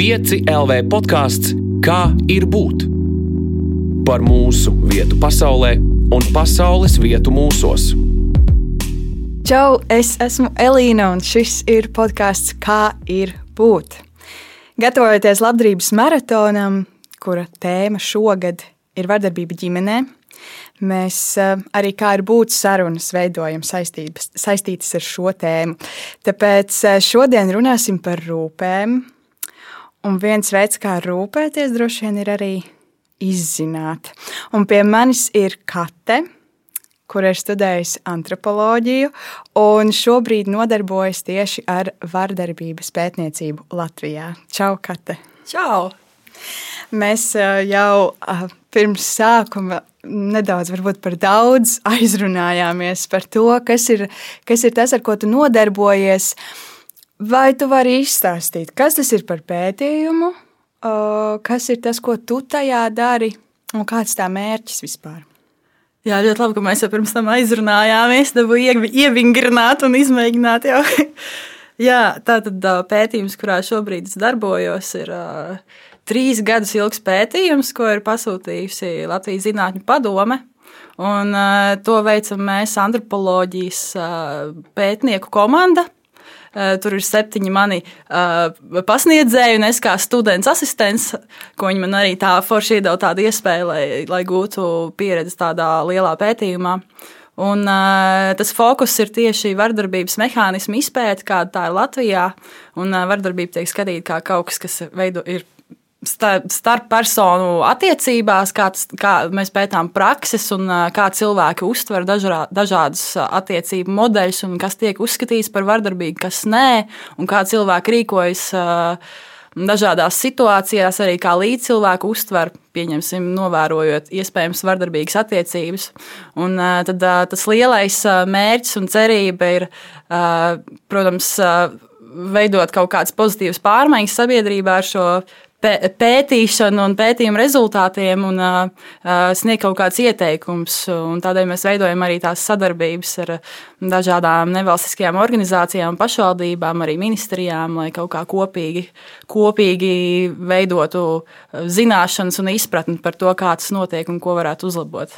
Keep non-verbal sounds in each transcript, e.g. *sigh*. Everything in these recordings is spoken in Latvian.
5 LV podkāsts Kā ir būt? Par mūsu vietu pasaulē un pasaules vietu mūsos. Čau, es esmu Elīna, un šis ir podkāsts Kā ir būt? Gatavojoties labdarības maratonam, kura tēma šogad ir vardarbība ģimenē, Mēs uh, arī kā ir būt sarunas, veidojam saistības, saistītas ar šo tēmu. Tāpēc uh, šodien runāsim par rūpēm. Un viens veids, kā rūpēties, droši vien ir arī izzināt. Un pie manis ir Kate, kur ir studējusi antropoloģiju, un šobrīd nodarbojas tieši ar vardarbības pētniecību Latvijā. Čau, Kate! Čau! Mēs jau pirms sākuma nedaudz par daudz *laughs* aizrunājāmies par to, kas ir, kas ir tas, ar ko tu nodarbojies. Vai tu vari izstāstīt, kas tas ir par pētījumu, kas ir tas, ko tu tajā dari un kāds tā mērķis vispār? Jā, ļoti labi, ka mēs jau pirms tam aizrunājāmies, dabūjām ievingrināt un izmēģināt jau. *laughs* Jā, tā tad pētījums, kurā šobrīd es darbojos, ir uh, trīs gadus ilgs pētījums, ko ir pasūtījusi Latvijas Zinātņu padome. Un, uh, to veicam mēs, antropoloģijas uh, pētnieku komanda. Tur ir septiņi mani pasniedzēji, un es kā students asistents, ko viņi man arī tā forši iedod tādu iespēju, lai, lai gūtu pieredzi tādā lielā pētījumā. Un, uh, tas fokus ir tieši vardarbības mehānismu izpēte, kāda tā ir Latvijā. Un, uh, vardarbība tiek skatīta kā kaut kas, kas veido, ir starp personu attiecībās, kā, tas, kā mēs pētām prakses un kā cilvēki uztver dažrā, dažādas attiecību modeļus un kas tiek uzskatīts par vardarbīgu, kas nē, un kā cilvēki rīkojas dažādās situācijās, arī kā līdzcilvēku uztver, pieņemsim, novērojot iespējams vardarbīgas attiecības. Un tad tas lielais mērķis un cerība ir, protams, veidot kaut kādas pozitīvas pārmaiņas sabiedrībā ar šo pētīšanu un pētījumu rezultātiem un uh, sniegt kaut kāds ieteikums. Tādēļ mēs veidojam arī tās sadarbības ar dažādām nevalstiskajām organizācijām, pašvaldībām, arī ministrijām, lai kaut kā kopīgi, kopīgi veidotu zināšanas un izpratni par to, kā tas notiek un ko varētu uzlabot.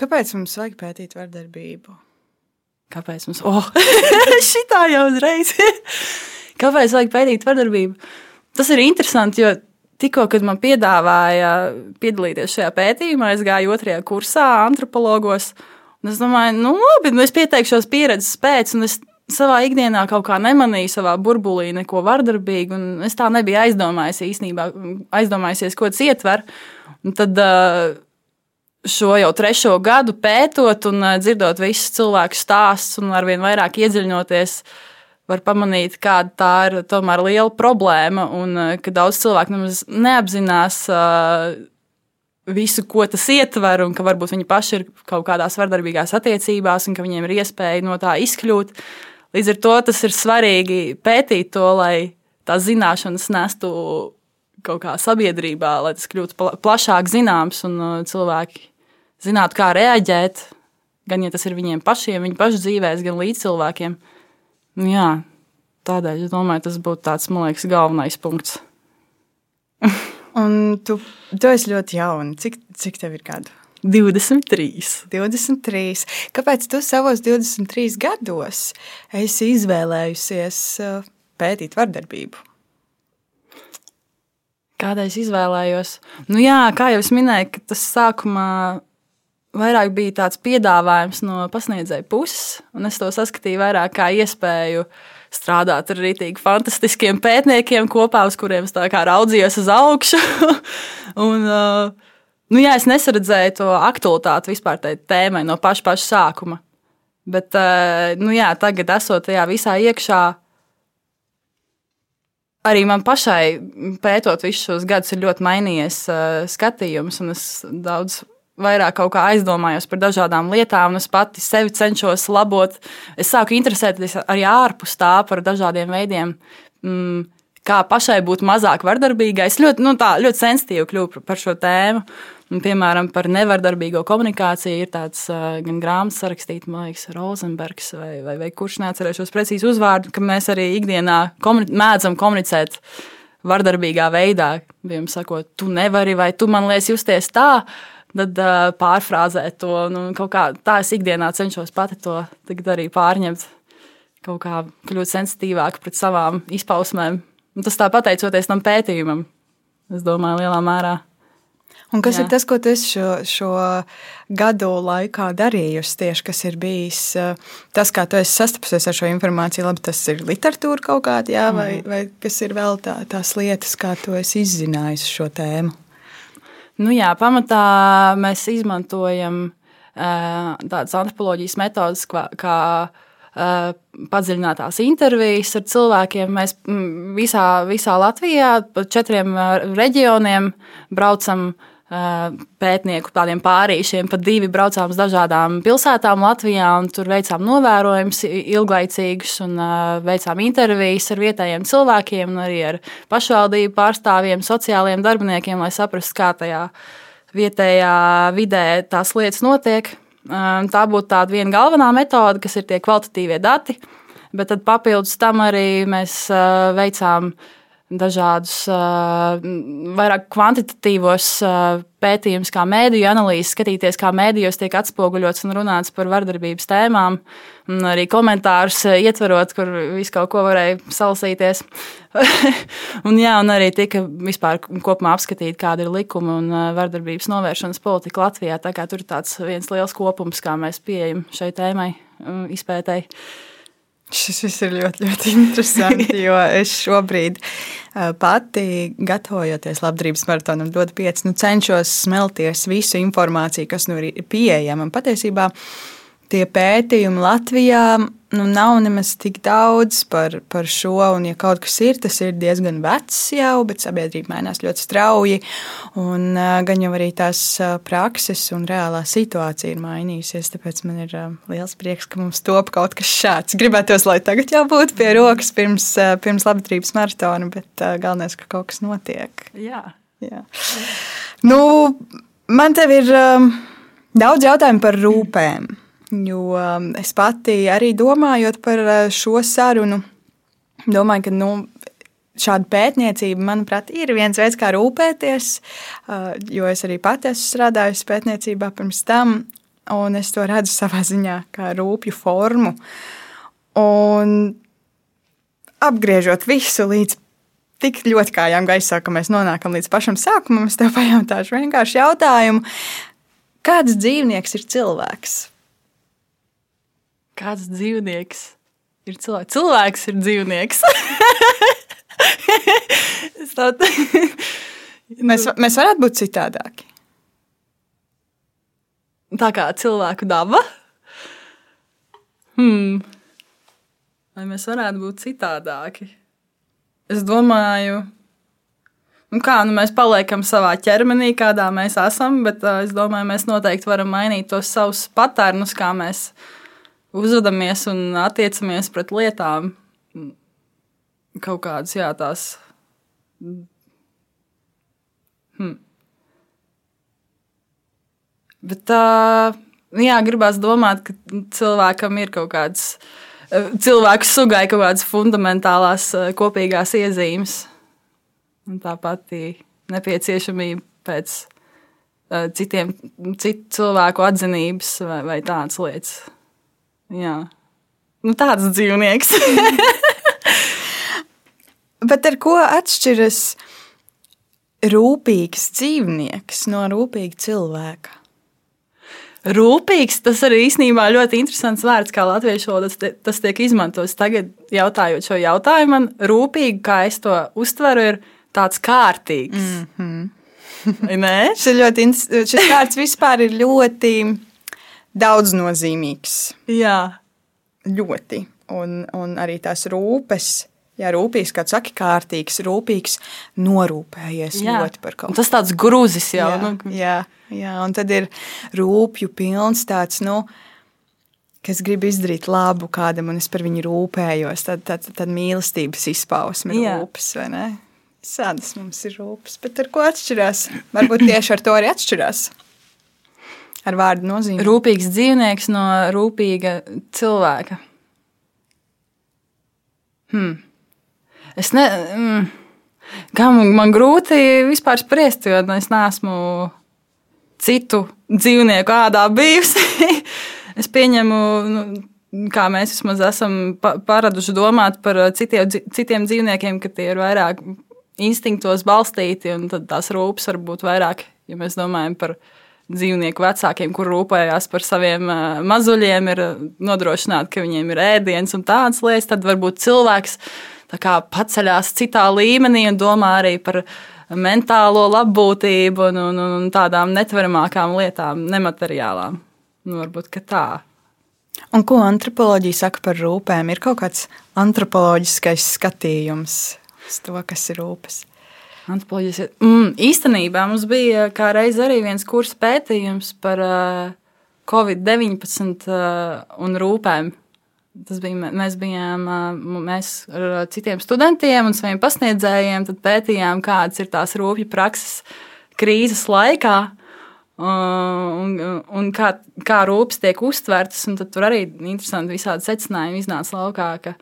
Kāpēc mums vajag pētīt vardarbību? Kāpēc mums? Oh, *laughs* šitā jau uzreiz! *laughs* Kāpēc vajag pētīt vardarbību? Tas ir interesanti, jo tikko, kad man piedāvāja piedalīties šajā pētījumā, es gāju otrajā kursā antropologos. Es domāju, nu, labi, nu es pieteikšos pieredzes pēc, un es savā ikdienā kaut kā nemanīju savā burbulī neko vardarbīgu, un es tā nebiju aizdomājies īstenībā, aizdomājusies, ko tas ietver. Un tad šo jau trešo gadu pētot un dzirdot visus cilvēku stāstus un arvien vairāk iedziļinoties var pamanīt, kāda tā ir tomēr liela problēma un eh, ka daudz cilvēku nemaz neapzinās uh, visu, ko tas ietver, un ka varbūt viņi paši ir kaut kādās vardarbīgās attiecībās, un ka viņiem ir iespēja no tā izkļūt. Līdz ar to tas ir svarīgi pētīt to, lai tās zināšanas nestu kaut kā sabiedrībā, lai tas kļūtu plašāk zināms un uh, cilvēki zinātu, kā reaģēt. Gan ja tas ir viņiem pašiem, viņu pašu dzīvēs, gan līdz cilvēkiem. Nu jā, tādēļ es domāju, tas būtu tāds, man liekas, galvenais punkts. *laughs* Un tu, tu esi ļoti jauna. Cik, cik tev ir gadu? 23. 23. Kāpēc tu savos 23 gados esi izvēlējusies uh, pētīt vardarbību? Kādēļ es izvēlējos? Nu, jā, kā jau es minēju, tas sākumā vairāk bija tāds piedāvājums no pasniedzēja puses, un es to saskatīju vairāk kā iespēju strādāt ar rītīgi fantastiskiem pētniekiem kopā, uz kuriem es tā kā raudzījos uz augšu. *laughs* un, uh, nu, jā, es nesaredzēju to aktualitāti vispār tai tēmai no paša, paša sākuma. Bet, uh, nu, jā, tagad, esot tajā visā iekšā, arī man pašai, pētot visus šos gadus, ir ļoti mainījies uh, skatījums, un es daudz vairāk aizdomājos par dažādām lietām, un es pati sevi cenšos labot. Es sāku interesēties arī ārpus tā par dažādiem veidiem. Mm, kā pašai būt mazāk vardarbīgai. Es ļoti, nu, tā, ļoti sensitīvi kļuvu par šo tēmu. Un, piemēram, par nevardarbīgo komunikāciju ir tāds uh, gan grāmatas sarakstīts, man liekas, Rozenbergs vai, vai, vai kurš neatcerēšos precīzi uzvārdu, ka mēs arī ikdienā komuni mēdzam komunicēt vardarbīgā veidā, piemēram, sakot, tu nevari vai tu man liekas justies tā, tad uh, pārfrāzēt to. Nu, kā, tā es ikdienā cenšos pati to arī pārņemt, kaut kā kļūt sensitīvāk pret savām izpausmēm. Un tas tā pateicoties tam pētījumam, es domāju, lielā mērā. Un kas Jā. ir tas, ko tu šo, šo gadu laikā darījusi? Tieši kas ir bijis tas, kā tu esi sastapusies ar šo informāciju? Labi, tas ir literatūra kaut kāda, jā, vai, mm. vai kas ir vēl tā, tās lietas, kā tu esi izzinājis šo tēmu? Nu jā, pamatā mēs izmantojam tādas antropoloģijas metodas, kā padziļinātās intervijas ar cilvēkiem. Mēs visā, visā Latvijā pa četriem reģioniem braucam pētnieku tādiem pārīšiem, pa divi braucām uz dažādām pilsētām Latvijā, un tur veicām novērojumus ilglaicīgus un veicām intervijas ar vietējiem cilvēkiem, arī ar pašvaldību pārstāvjiem, sociālajiem darbiniekiem, lai saprastu, kā tajā vietējā vidē tās lietas notiek. Tā būtu tāda viena galvenā metode, kas ir tie kvalitatīvie dati, bet tad papildus tam arī mēs veicām uh, dažādus vairāk kvantitatīvos pētījumus, kā mēdīju analīzes, skatīties, kā mēdījos tiek atspoguļots un runāts par vardarbības tēmām, un arī komentārus ietverot, kur visu kaut ko varēja salasīties. *laughs* un, jā, un arī tika vispār kopumā apskatīt, kāda ir likuma un vardarbības novēršanas politika Latvijā. Tā kā tur ir tāds viens liels kopums, kā mēs pieejam šai tēmai izpētēji. Šis viss ir ļoti, ļoti interesanti, jo es šobrīd pati, gatavojoties labdarības maratonam, dodu pieci, nu, cenšos smelties visu informāciju, kas nu ir pieejama. Patiesībā tie pētījumi Latvijā nu, nav nemaz tik daudz par, par šo. Un, ja kaut kas ir, tas ir diezgan vecs jau, bet sabiedrība mainās ļoti strauji. Un, gan jau arī tās prakses un reālā situācija ir mainījusies. Tāpēc man ir liels prieks, ka mums top kaut kas šāds. Gribētos, lai tagad jau būtu pie rokas pirms, pirms labdarības maratona, bet galvenais, ka kaut kas notiek. Jā. Jā. Nu, man te ir daudz jautājumu par rūpēm. Jo um, es pati arī domājot par uh, šo sarunu, domāju, ka nu, šāda pētniecība, manuprāt, ir viens veids, kā rūpēties. Uh, jo es arī pati esmu strādājusi pētniecībā pirms tam, un es to redzu savā ziņā kā rūpju formu. Un apgriežot visu līdz tik ļoti kājām gaisā, ka mēs nonākam līdz pašam sākumam, es tev pajautāšu vienkārši jautājumu, kāds dzīvnieks ir cilvēks? Kāds dzīvnieks ir cilvēks? Cilvēks ir dzīvnieks. *laughs* *laughs* mēs, mēs varētu būt citādāki. Tā kā cilvēku daba. Hmm. Vai mēs varētu būt citādāki? Es domāju, nu kā, nu mēs paliekam savā ķermenī, kādā mēs esam, bet uh, es domāju, mēs noteikti varam mainīt tos savus patērnus, kā mēs uzvedamies un attiecamies pret lietām. Kaut kādas, jā, tās. Hmm. Bet tā, jā, gribās domāt, ka cilvēkam ir kaut kāds, cilvēku sugai kaut kādas fundamentālās kopīgās iezīmes. Un tā pati nepieciešamība pēc citiem, citu cilvēku atzinības vai, vai tādas lietas. Jā. Nu, tāds dzīvnieks. *laughs* Bet ar ko atšķiras rūpīgs dzīvnieks no rūpīga cilvēka? Rūpīgs tas arī īstenībā ļoti interesants vārds, kā latviešu valodā tas tiek izmantots. Tagad, jautājot šo jautājumu, man rūpīgi, kā es to uztveru, ir tāds kārtīgs. Mm -hmm. *laughs* šis ir ļoti interesants. Šis vārds vispār ir ļoti daudznozīmīgs. Jā. Ļoti. Un, un arī tās rūpes. Jā, rūpīgs, kā saka, kārtīgs, rūpīgs, norūpējies jā. ļoti par kaut ko. Tas tāds grūzis jau. Jā, nu. jā, jā, un tad ir rūpju pilns tāds, nu, kas grib izdarīt labu kādam, un es par viņu rūpējos. Tad, tad, tad mīlestības izpausme ir rūpes, vai ne? Sādas mums ir rūpes, bet ar ko atšķirās? Varbūt tieši ar to arī atšķirās ar vārdu nozīmi. Rūpīgs dzīvnieks no rūpīga cilvēka. Hmm. Es ne. Mm. kā man, man grūti vispār spriest, jo es neesmu citu dzīvnieku ādā bijusi. *laughs* es pieņemu, nu, kā mēs vismaz esam paraduši domāt par citiem, citiem dzīvniekiem, ka tie ir vairāk instinktos balstīti, un tās rūpes var būt vairāk, ja mēs domājam par dzīvnieku vecākiem, kur rūpējās par saviem mazuļiem, ir nodrošināt, ka viņiem ir ēdiens un tādas lietas, tad varbūt cilvēks paceļās citā līmenī un domā arī par mentālo labbūtību un, un, un tādām netveramākām lietām, nemateriālām. Nu, varbūt tā. Un ko antropoloģija saka par rūpēm? Ir kaut kāds antropoloģiskais skatījums uz to, kas ir rūpes. Antropoloģijas mm, īstenībā mums bija reiz arī viens kurs pētījums par uh, Covid-19 uh, un rūpēm. Tas bija, mēs bijām mēs ar citiem studentiem un saviem pasniedzējiem, tad pētījām, kādas ir tās rūpju prakses krīzes laikā. Un, un kā, kā rūpes tiek uztvertas, un tur arī interesanti visādi secinājumi iznāca laukā, ka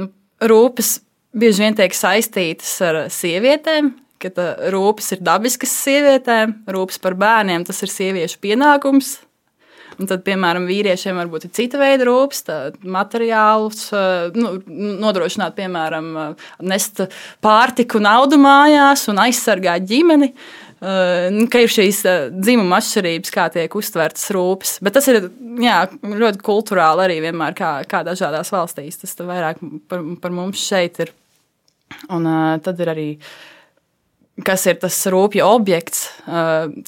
nu, rūpes bieži vien tiek saistītas ar sievietēm, ka rūpes ir dabiskas sievietēm, rūpes par bērniem tas ir sieviešu pienākums, Un tad, piemēram, vīriešiem varbūt ir cita veida rūpes, materiālus, nu, nodrošināt, piemēram, nest pārtiku naudu mājās un aizsargāt ģimeni. Nu, ka ir šīs dzimuma atšķirības, kā tiek uztvertas rūpes. Bet tas ir jā, ļoti kultūrāli arī vienmēr, kā, kā dažādās valstīs. Tas vairāk par, par mums šeit ir. Un uh, tad ir arī uh, kas ir tas rūpju objekts.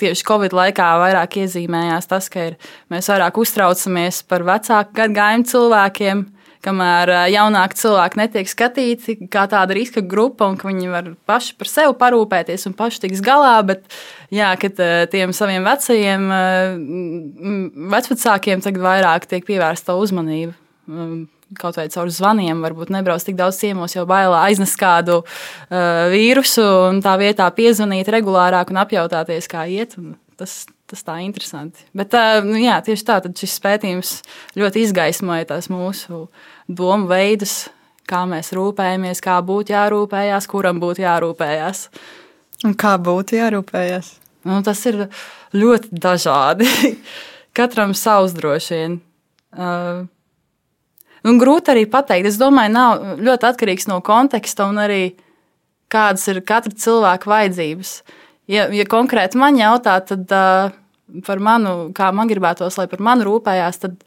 Tieši Covid laikā vairāk iezīmējās tas, ka ir, mēs vairāk uztraucamies par vecāku gadagājumu cilvēkiem, kamēr jaunāki cilvēki netiek skatīti kā tāda riska grupa un ka viņi var paši par sevi parūpēties un paši tiks galā. Bet, jā, kad tiem saviem vecajiem, vecvecākiem tagad vairāk tiek pievērsta uzmanība kaut vai caur zvaniem, varbūt nebrauc tik daudz ciemos, jo bailā aiznes kādu uh, vīrusu un tā vietā piezvanīt regulārāk un apjautāties, kā iet. Tas, tas tā ir interesanti. Bet uh, nu, jā, tieši tā, šis pētījums ļoti izgaismoja tās mūsu domu veidus, kā mēs rūpējamies, kā būtu jārūpējas, kuram būtu jārūpējas. Un kā būtu jārūpējas? Nu, tas ir ļoti dažādi. *laughs* Katram savs droši vien. Uh, Un grūti arī pateikt. Es domāju, nav ļoti atkarīgs no konteksta un arī kādas ir katra cilvēka vajadzības. Ja, ja konkrēti man jautā, tad uh, par manu, kā man gribētos, lai par mani rūpējās, tad,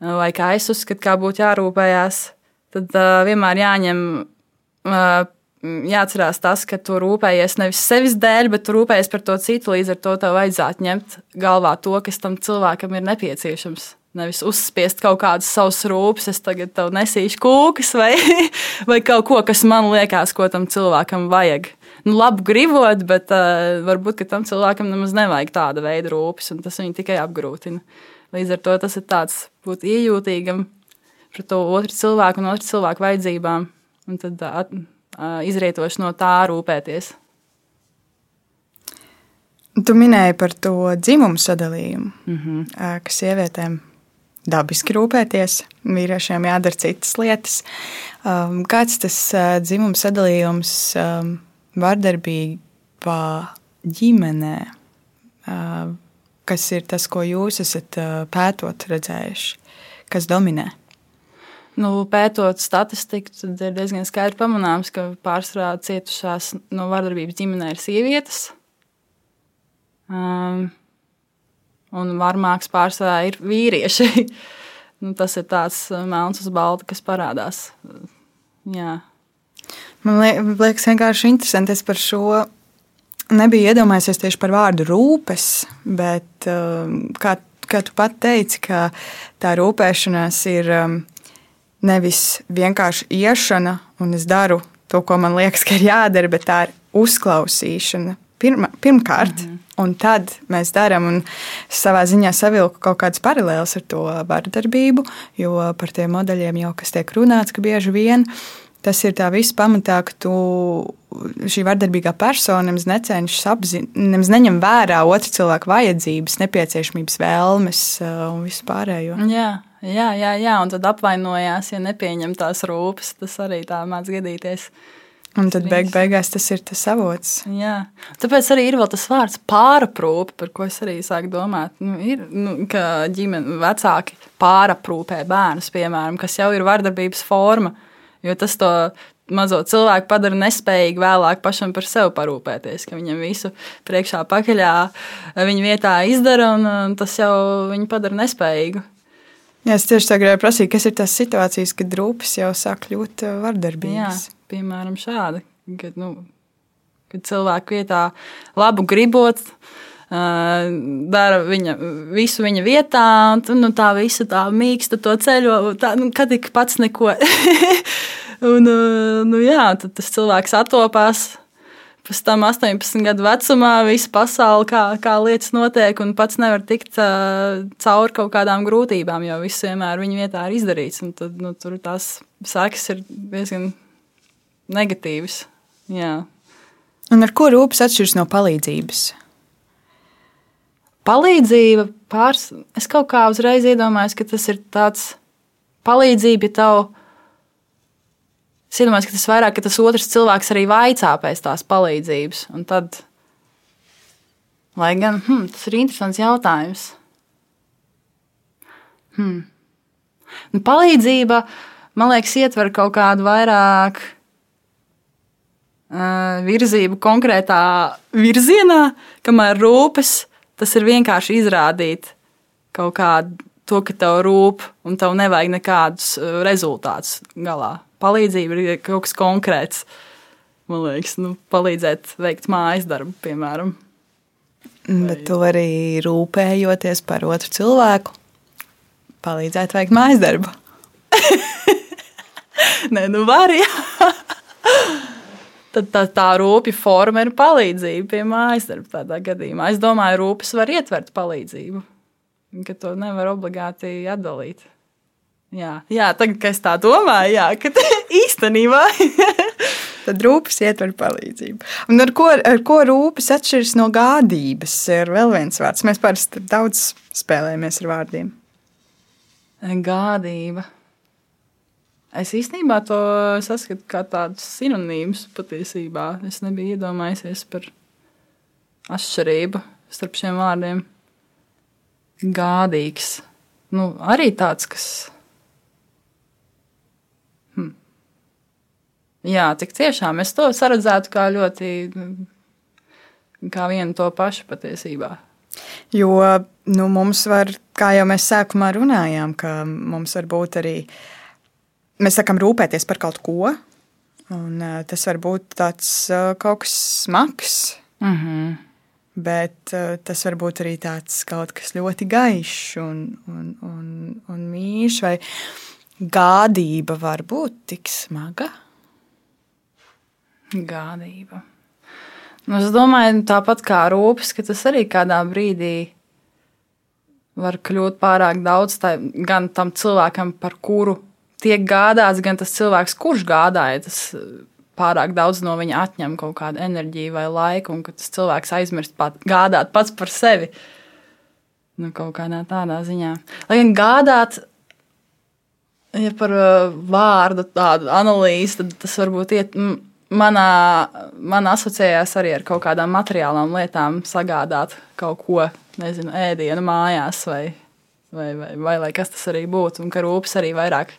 vai kā es uzskatu, kā būtu jārūpējās, tad uh, vienmēr jāņem. Uh, jāatcerās tas, ka tu rūpējies nevis sevis dēļ, bet tu rūpējies par to citu. Līdz ar to tev vajadzētu ņemt galvā to, kas tam cilvēkam ir nepieciešams. Nevis uzspiest kaut kādas savas rūpes, es tagad tev nesīšu kūkas vai, *laughs* vai kaut ko, kas man liekas, ko tam cilvēkam vajag. Nu, labi gribot, bet uh, varbūt tam cilvēkam nemaz nevajag tāda veida rūpes, un tas viņu tikai apgrūtina. Līdz ar to tas ir tāds būt iejūtīgam pret to otru cilvēku un otru cilvēku vajadzībām, un tad uh, izrietoši no tā rūpēties. Tu minēji par to dzimumu sadalījumu, mm -hmm. ka sievietēm dabiski rūpēties, vīriešiem jādara citas lietas. Kāds tas dzimuma sadalījums um, vardarbībā ģimenē, kas ir tas, ko jūs esat pētot redzējuši, kas dominē? Nu, pētot statistiku, tad ir diezgan skaidri pamanāms, ka pārsvarā cietušās no vardarbības ģimenē ir sievietes. Um, un varmāks pārsvarā ir vīrieši. *laughs* nu, tas ir tāds melns uz balta, kas parādās. Jā. Man liekas, vienkārši interesanti. Es par šo nebiju iedomājies tieši par vārdu rūpes, bet um, kā, kā tu pat teici, ka tā rūpēšanās ir um, nevis vienkārši iešana, un es daru to, ko man liekas, ka ir jādara, bet tā ir uzklausīšana pirma, pirmkārt. Mm -hmm. Un tad mēs darām, un savā ziņā savilku kaut kādas paralēlas ar to vardarbību, jo par tiem modeļiem jau kas tiek runāts, ka bieži vien tas ir tā viss pamatā, ka tu šī vardarbīgā persona nemaz necenšas apzināt, nemaz neņem vērā otru cilvēku vajadzības, nepieciešamības, vēlmes uh, un visu pārējo. Jā. Jā, jā, jā, un tad apvainojās, ja nepieņem tās rūpes. Tas arī tā mācās gadīties. Un tad beig beigās tas ir tas avots. Jā. Tāpēc arī ir vēl tas vārds pāraprūpe, par ko es arī sāku domāt. Nu, ir, nu, ka ģimene vecāki pāraprūpē bērnus, piemēram, kas jau ir vardarbības forma. Jo tas to mazo cilvēku padara nespējīgu vēlāk pašam par sevi parūpēties, ka viņam visu priekšā pakaļā viņa vietā izdara, un tas jau viņu padara nespējīgu. Jā, es tieši tā gribēju prasīt, kas ir tās situācijas, kad rūpes jau sāk kļūt vardarbīgas. Jā piemēram, šādi. Kad, nu, kad cilvēku vietā labu gribot, uh, dara viņa, visu viņa vietā, un nu, tā visa tā mīksta to ceļo, tā, nu, kad ik pats neko. *laughs* un, nu, jā, tad tas cilvēks attopās. Pēc tam 18 gadu vecumā visa pasaule, kā, kā lietas notiek, un pats nevar tikt uh, cauri kaut kādām grūtībām, jo viss vienmēr viņa vietā ir izdarīts. Tad nu, tur tās sekas ir diezgan negatīvs. Jā. Un ar ko rūpes atšķiras no palīdzības? Palīdzība pārs. Es kaut kā uzreiz iedomājos, ka tas ir tāds palīdzība, ja tev. Es iedomājos, ka tas vairāk, ka tas otrs cilvēks arī vaicā pēc tās palīdzības. Un tad, lai gan hmm, tas ir interesants jautājums. Hmm. Nu, palīdzība, man liekas, ietver kaut kādu vairāk virzību konkrētā virzienā, kamēr rūpes tas ir vienkārši izrādīt kaut kādu to, ka tev rūp un tev nevajag nekādus rezultātus galā. Palīdzība ir kaut kas konkrēts. Man liekas, nu, palīdzēt veikt mājas darbu, piemēram. Bet tu arī rūpējoties par otru cilvēku, palīdzēt veikt mājas darbu. *laughs* *laughs* Nē, nu var, jā tad tā, tā rūpja forma ir palīdzība pie mājas darba. Tādā gadījumā es domāju, rūpes var ietvert palīdzību, ka to nevar obligāti atdalīt. Jā, jā tagad, kad es tā domāju, jā, ka *laughs* īstenībā. *laughs* tad rūpes ietver palīdzību. Un ar ko, ar ko rūpes atšķiras no gādības? Ir vēl viens vārds. Mēs parasti daudz spēlējamies ar vārdiem. Gādība. Es īstenībā to saskatu kā tādus sinonīmus patiesībā. Es nebiju iedomājies par atšķirību starp šiem vārdiem. Gādīgs. Nu, arī tāds, kas. Hm. Jā, tik tiešām es to saredzētu kā ļoti. kā vienu to pašu patiesībā. Jo nu, mums var, kā jau mēs sākumā runājām, ka mums var būt arī uh, mēs sakām rūpēties par kaut ko, un tas var būt tāds kaut kas smags. Mm -hmm. Bet tas var būt arī tāds kaut kas ļoti gaišs un, un, un, un mīļš, vai gādība var būt tik smaga. Gādība. Nu, es domāju, tāpat kā rūpes, ka tas arī kādā brīdī var kļūt pārāk daudz tā, gan tam cilvēkam, par kuru tiek gādāts gan tas cilvēks, kurš gādāja. Tas eh, pārāk daudz no viņa atņem kaut kādu enerģiju vai laiku, un ka tas cilvēks aizmirst pat, gādāt pats par sevi. Nu, kaut kādā tādā ziņā. Lai gan gādāt, ja par uh, vārdu tādu analīzi, tad tas varbūt iet. Manā, man asociējās arī ar kaut kādām materiālām lietām, sagādāt kaut ko, nezinu, ēdienu mājās vai, vai, vai, vai, vai kas tas arī būtu. Un ka rūpes arī vairāk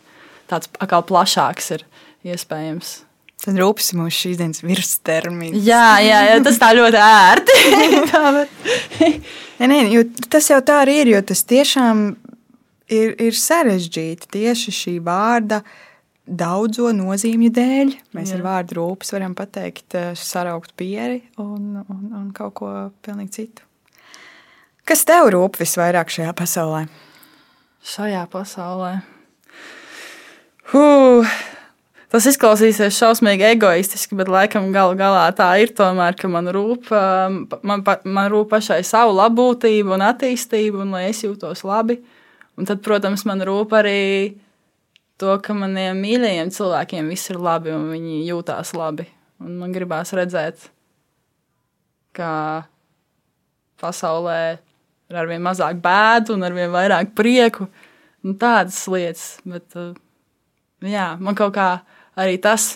tāds atkal plašāks ir iespējams. Tad rūpes ir mūsu šīs dienas virstermiņš. Jā, jā, jā, tas tā ļoti ērti. *laughs* tā, nē, nē, tas jau tā arī ir, jo tas tiešām ir, ir sarežģīti tieši šī vārda daudzo nozīmju dēļ. Mēs jā. ar vārdu rūpes varam pateikt, eh, saraukt pieri un, un, un kaut ko pilnīgi citu. Kas tev rūp visvairāk šajā pasaulē? Šajā pasaulē. Huh. Tas izklausīsies šausmīgi egoistiski, bet laikam galu galā tā ir tomēr, ka man rūp, um, man, man rūp pašai savu labbūtību un attīstību, un lai es jūtos labi. Un tad, protams, man rūp arī to, ka maniem mīļajiem cilvēkiem viss ir labi un viņi jūtās labi. Un man gribās redzēt, ka pasaulē ir arvien mazāk bēdu un arvien vairāk prieku un tādas lietas. Bet, uh, jā, man kaut kā arī tas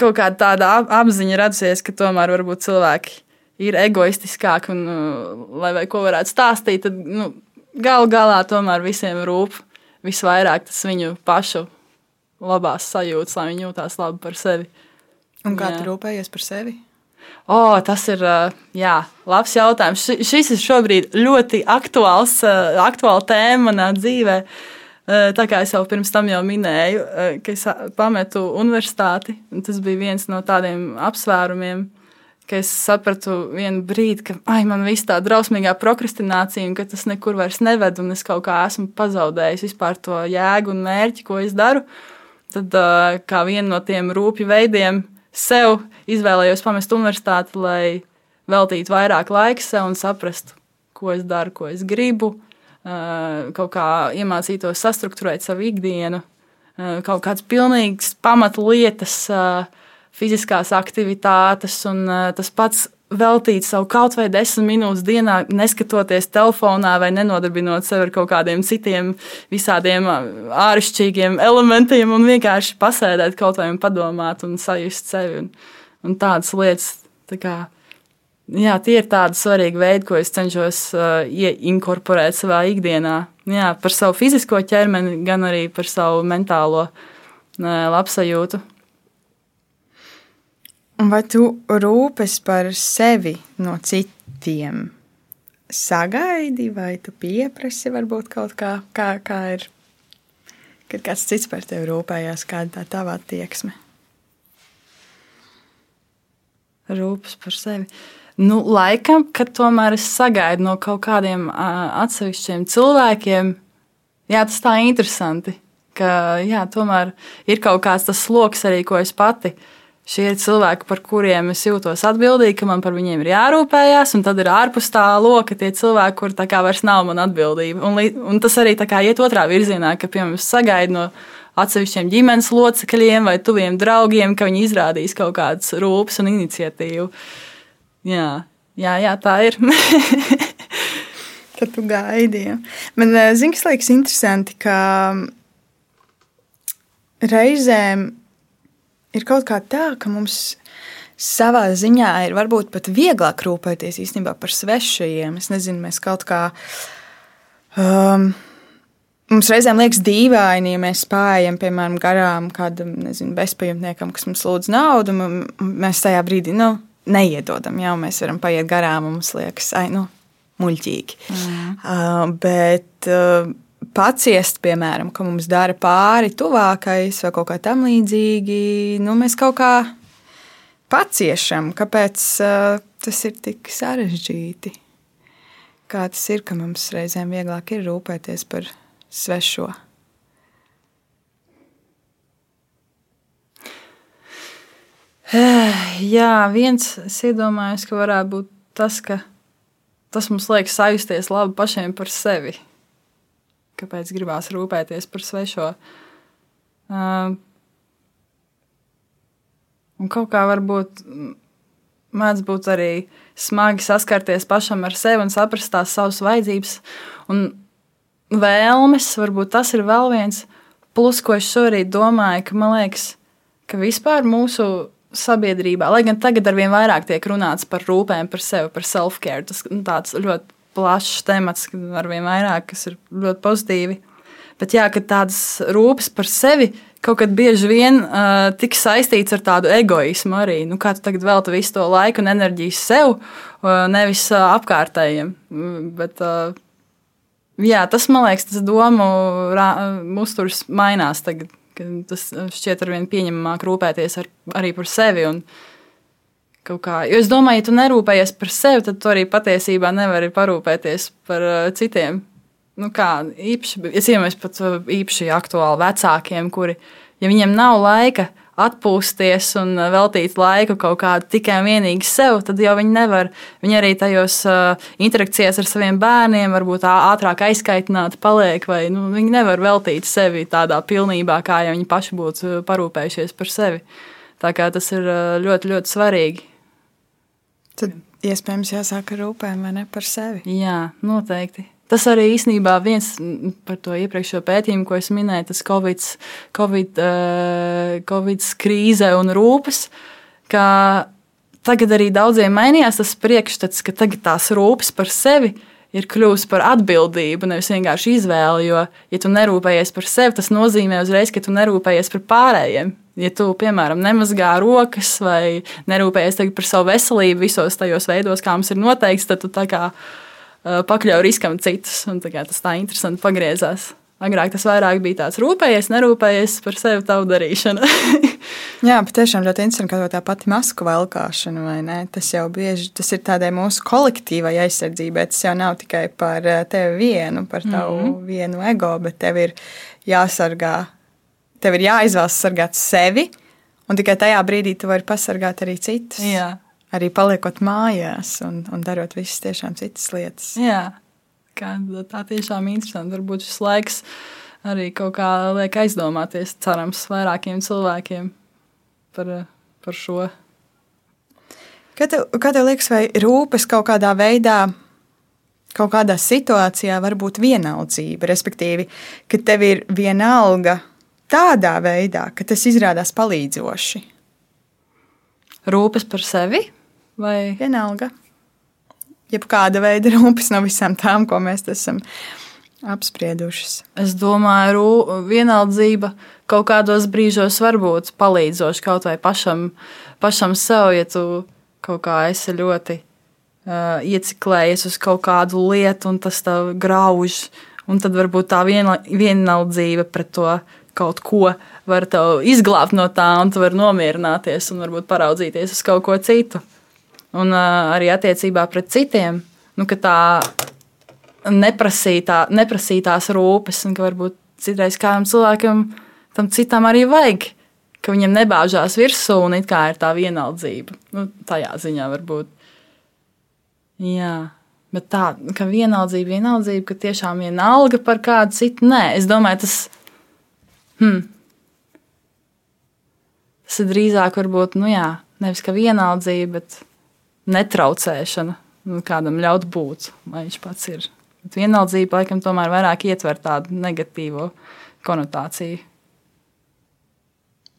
kaut kāda tāda apziņa radusies, ka tomēr varbūt cilvēki ir egoistiskāki un, uh, lai ko varētu stāstīt, tad nu, galu galā tomēr visiem rūp visvairāk tas viņu pašu labās sajūtas, lai viņi jūtās labi par sevi. Un kā tu rūpējies par sevi? O, tas ir uh, jā, labs jautājums. Šis ir šobrīd ļoti aktuāls, uh, aktuāla tēma manā dzīvēm. Tā kā es jau pirms tam jau minēju, ka es pametu universitāti, tas bija viens no tādiem apsvērumiem, ka es sapratu vienu brīdi, ka ai, man viss tā drausmīgā prokrastinācija, un ka tas nekur vairs neved, un es kaut kā esmu pazaudējis vispār to jēgu un mērķi, ko es daru. Tad kā vienu no tiem rūpju veidiem sev izvēlējos pamest universitāti, lai veltītu vairāk laika sev un saprastu, ko es daru, ko es gribu, kaut kā iemācītos sastruktūrēt savu ikdienu, kaut kādas pilnīgas pamatlietas, fiziskās aktivitātes un tas pats veltīt savu kaut vai desmit minūtes dienā, neskatoties telefonā vai nenodarbinot sevi ar kaut kādiem citiem visādiem āršķirīgiem elementiem un vienkārši pasēdēt kaut vai un padomāt un sajust sevi un, un tādas lietas. Tā kā, Jā, tie ir tādi svarīgi veidi, ko es cenšos uh, inkorporēt savā ikdienā. Jā, par savu fizisko ķermeni, gan arī par savu mentālo uh, labsajūtu. Vai tu rūpes par sevi no citiem? Sagaidi, vai tu pieprasi varbūt kaut kā, kā, kā ir, kad kāds cits par tevi rūpējās, kāda tā tava attieksme? Rūpes par sevi. Uh, Nu, laikam, kad tomēr es sagaidu no kaut kādiem atsevišķiem cilvēkiem, jā, tas tā interesanti. Ka, jā, tomēr ir kaut kāds tas sloks arī, ko es pati. Šie ir cilvēki, par kuriem es jūtos atbildīgi, ka man par viņiem ir jārūpējas, un tad ir ārpus tā loka tie cilvēki, kur tā kā vairs nav mana atbildība. Un, un tas arī tā kā iet otrā virzienā, ka, piemēram, sagaidu no atsevišķiem ģimenes locekļiem vai tuviem draugiem, ka viņi izrādīs kaut kādas rūpes un iniciatīvu. Uh, Jā, jā, jā tā ir. *laughs* Tad tu gaidi. Ja. Man eh, zina, kas liekas interesanti, ka reizēm ir kaut kā tā, ka mums savā ziņā ir varbūt pat vieglāk rūpēties īstenībā par svešajiem. Es nezinu, mēs kaut kā. Um, Mums reizēm liekas dīvaini, ja mēs spējam, piemēram, garām kādam nezinu, bezpajumtniekam, kas mums lūdz naudu. Mēs tajā brīdī, nu, neiedodam. Jā, mēs varam paiet garām, mums liekas, ai, nu, muļķīgi. Mm. Uh, bet uh, paciest, piemēram, ka mums dara pāri tuvākais vai kaut kā tam līdzīgi, nu, mēs kaut kā paciešam. Kāpēc uh, tas ir tik sarežģīti? Kā tas ir, ka mums reizēm vieglāk ir rūpēties par svešo? *sighs* Jā, viens es iedomājos, ka varētu būt tas, ka tas mums liek sajusties labi pašiem par sevi. Kāpēc gribās rūpēties par svešo? Uh, un kaut kā varbūt mēdz būt arī smagi saskarties pašam ar sevi un saprast tās savas vajadzības un vēlmes. Varbūt tas ir vēl viens plus, ko es šorīt domāju, ka man liekas, ka vispār mūsu sabiedrībā, lai gan tagad ar vien vairāk tiek runāts par rūpēm par sevi, par self-care. Tas nu, tāds ļoti plašs temats, ar vien vairāk, kas ir ļoti pozitīvi. Bet jā, ka tādas rūpes par sevi kaut kad bieži vien uh, tik saistīts ar tādu egoismu arī. Nu, kā tu tagad velti visu to laiku un enerģiju sev, uh, nevis uh, apkārtējiem. Mm, bet, uh, jā, tas man liekas, tas domu uzturs mainās tagad Tas uh, šķiet ar vien pieņemamāk rūpēties ar, arī par sevi. Kā, jo es domāju, ja tu nerūpējies par sevi, tad tu arī patiesībā nevari parūpēties par uh, citiem. Nu kā, īpaši, es iedomājos pat uh, īpaši aktuāli vecākiem, kuri, ja viņiem nav laika, atpūsties un uh, veltīt laiku kaut kādu tikai un vienīgi sev, tad jau viņi nevar. Viņi arī tajos uh, interakcijās ar saviem bērniem varbūt ātrāk aizkaitināti paliek, vai nu, viņi nevar veltīt sevi tādā pilnībā, kā ja viņi paši būtu uh, parūpējušies par sevi. Tā kā tas ir ļoti, ļoti svarīgi. Tad iespējams jāsāk ar rūpēm vai ne par sevi. Jā, noteikti. Tas arī īstenībā viens par to iepriekšējo pētījumu, ko es minēju, tas Covid, COVID, COVID krīze un rūpes, tagad arī daudziem mainījās tas priekšstats, ka tagad tās rūpes par sevi ir kļuvusi par atbildību, nevis vienkārši izvēli. Jo, ja tu nerūpējies par sevi, tas nozīmē uzreiz, ka tu nerūpējies par pārējiem. Ja tu, piemēram, nemazgā rokas vai nerūpējies par savu veselību visos tajos veidos, kā mums ir noteikts, tad tu tā kā pakļauj riskam citus. Tā tas tā interesanti pagriezās. Agrāk tas vairāk bija tāds rūpējies, nerūpējies par sevi, tavu darīšanu. *laughs* Jā, patiešām ļoti interesanti, ka tā pati masku velkāšana, vai ne? Tas jau bieži tas ir tādai mūsu kolektīvai aizsardzībai. Tas jau nav tikai par uh, tevi vienu, par tavu mm -hmm. vienu ego, bet tev ir jāsargā tev ir jāizvēlas sargāt sevi, un tikai tajā brīdī tu vari pasargāt arī citus. Jā. Arī paliekot mājās un, un darot visas tiešām citas lietas. Jā, kā, tā tiešām ir interesanti. Varbūt šis laiks arī kaut kā liek aizdomāties, cerams, vairākiem cilvēkiem par, par šo. Kā tev, kā tev liekas, vai rūpes kaut kādā veidā, kaut kādā situācijā var būt vienaldzība? Respektīvi, ka tev ir vienalga tādā veidā, ka tas izrādās palīdzoši. Rūpes par sevi vai vienalga? Jebkāda veida rūpes no visām tām, ko mēs esam apspriedušas. Es domāju, ka vienaldzība kaut kādos brīžos var būt palīdzoša kaut vai pašam, pašam sev, ja tu kaut kā esi ļoti uh, ieciklējies uz kaut kādu lietu, un tas tev grauž. Un tad varbūt tā vienaldzība pret to kaut ko var izglābt no tā, un tu vari nomierināties un varbūt paraudzīties uz kaut ko citu. Un arī attiecībā pret citiem, nu, tā neprasītā, neprasītās rūpes, un ka varbūt citreiz kādam cilvēkam tam citam arī vajag, ka viņam nebāžās virsū, un it kā ir tā vienaldzība. Nu, tajā ziņā varbūt. Jā. Bet tā, ka vienaldzība, vienaldzība, ka tiešām vienalga par kādu citu, nē, es domāju, tas Hmm. Tas ir drīzāk, varbūt, nu jā, nevis kā vienaldzība, bet netraucēšana. Nu, kādam ļaut būt, lai viņš pats ir. Bet vienaldzība, laikam, tomēr vairāk ietver tādu negatīvu konotāciju.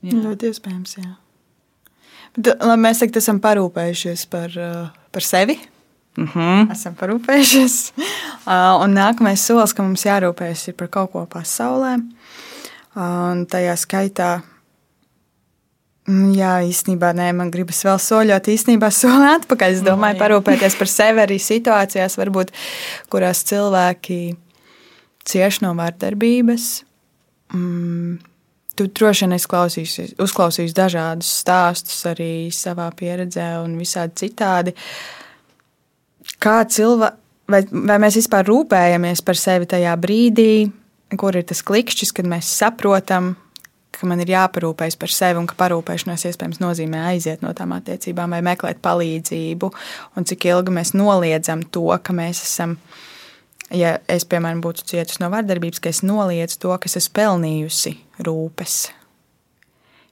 Jā. Ļoti iespējams, jā. Bet, labi, mēs tagad esam parūpējušies par, uh, par sevi. Mm -hmm. Esam parūpējušies. Uh, *laughs* un nākamais solis, ka mums jārūpējas par kaut ko pasaulē. Un tajā skaitā, jā, īstenībā nē, man gribas vēl soļot, īstenībā soli atpakaļ. Es domāju, parūpēties par sevi arī situācijās, varbūt, kurās cilvēki cieš no vardarbības. Mm, tu droši vien esi uzklausījis dažādus stāstus arī savā pieredzē un visādi citādi. Kā cilvēki, vai, vai mēs vispār rūpējamies par sevi tajā brīdī, kur ir tas klikšķis, kad mēs saprotam, ka man ir jāparūpējas par sevi un ka parūpēšanās iespējams nozīmē aiziet no tām attiecībām vai meklēt palīdzību, un cik ilgi mēs noliedzam to, ka mēs esam. Ja es, piemēram, būtu cietusi no vardarbības, ka es noliedzu to, kas es pelnījusi rūpes.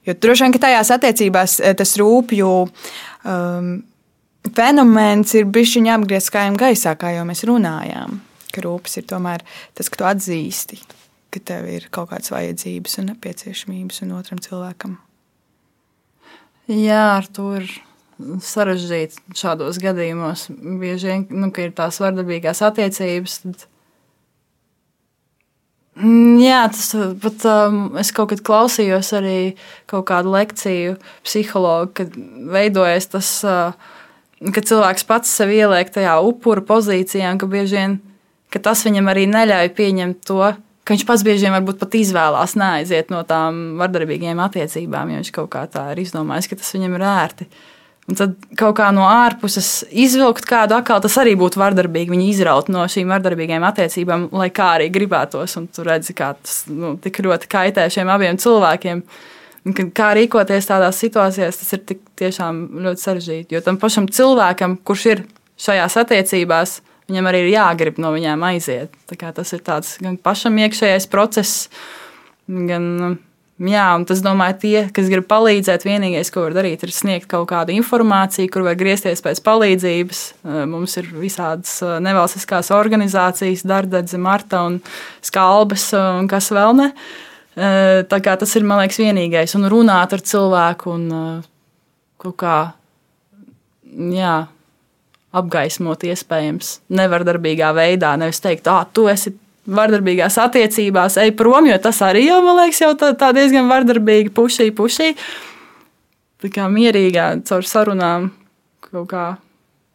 Jo droši vien, ka tajās attiecībās eh, tas rūpju um, fenomens ir bijis viņa apgriezts kājām gaisā, kā jau mēs runājām ka rūpes ir tomēr tas, ka tu atzīsti, ka tev ir kaut kādas vajadzības un nepieciešamības un otram cilvēkam. Jā, ar to ir sarežģīti šādos gadījumos. Bieži vien nu, ir tās vardarbīgās attiecības. Tad... Mm, jā, tas pat um, es kaut kad klausījos arī kaut kādu lekciju psihologu, kad veidojas tas, uh, ka cilvēks pats sev ieliek tajā upura pozīcijā, un ka bieži vien ka tas viņam arī neļauj pieņemt to, ka viņš pats bieži vien varbūt pat izvēlās neaiziet no tām vardarbīgām attiecībām, jo viņš kaut kā tā ir izdomājis, ka tas viņam ir ērti. Un tad kaut kā no ārpuses izvilkt kādu akālu, tas arī būtu vardarbīgi. Viņi izraut no šīm vardarbīgām attiecībām, lai kā arī gribētos. Un tu redzi, kā tas nu, tik ļoti kaitē šiem abiem cilvēkiem. Kā rīkoties tādās situācijās, tas ir tiešām ļoti sarežģīti. Jo tam pašam cilvēkam, kurš ir šajās attiecībās, Viņam arī ir jāgrib no viņiem aiziet. Tas ir tāds gan pašam iekšējais process, gan Jā, un tas, domāju, tie, kas grib palīdzēt, vienīgais, ko var darīt, ir sniegt kaut kādu informāciju, kur var griezties pēc palīdzības. Mums ir visādas nevalstiskās organizācijas, Dārdedze, Marta un Skalbes un kas vēl ne. Tā kā tas ir, man liekas, vienīgais. Un runāt ar cilvēku un kaut kā, jā, apgaismot iespējams nevardarbīgā veidā. Nevis teikt, ah, tu esi vardarbīgās attiecībās, ej prom, jo tas arī jau, man liekas, jau tā, tā diezgan vardarbīgi pušī, pušī. Tā kā mierīgā caur sarunām kaut kā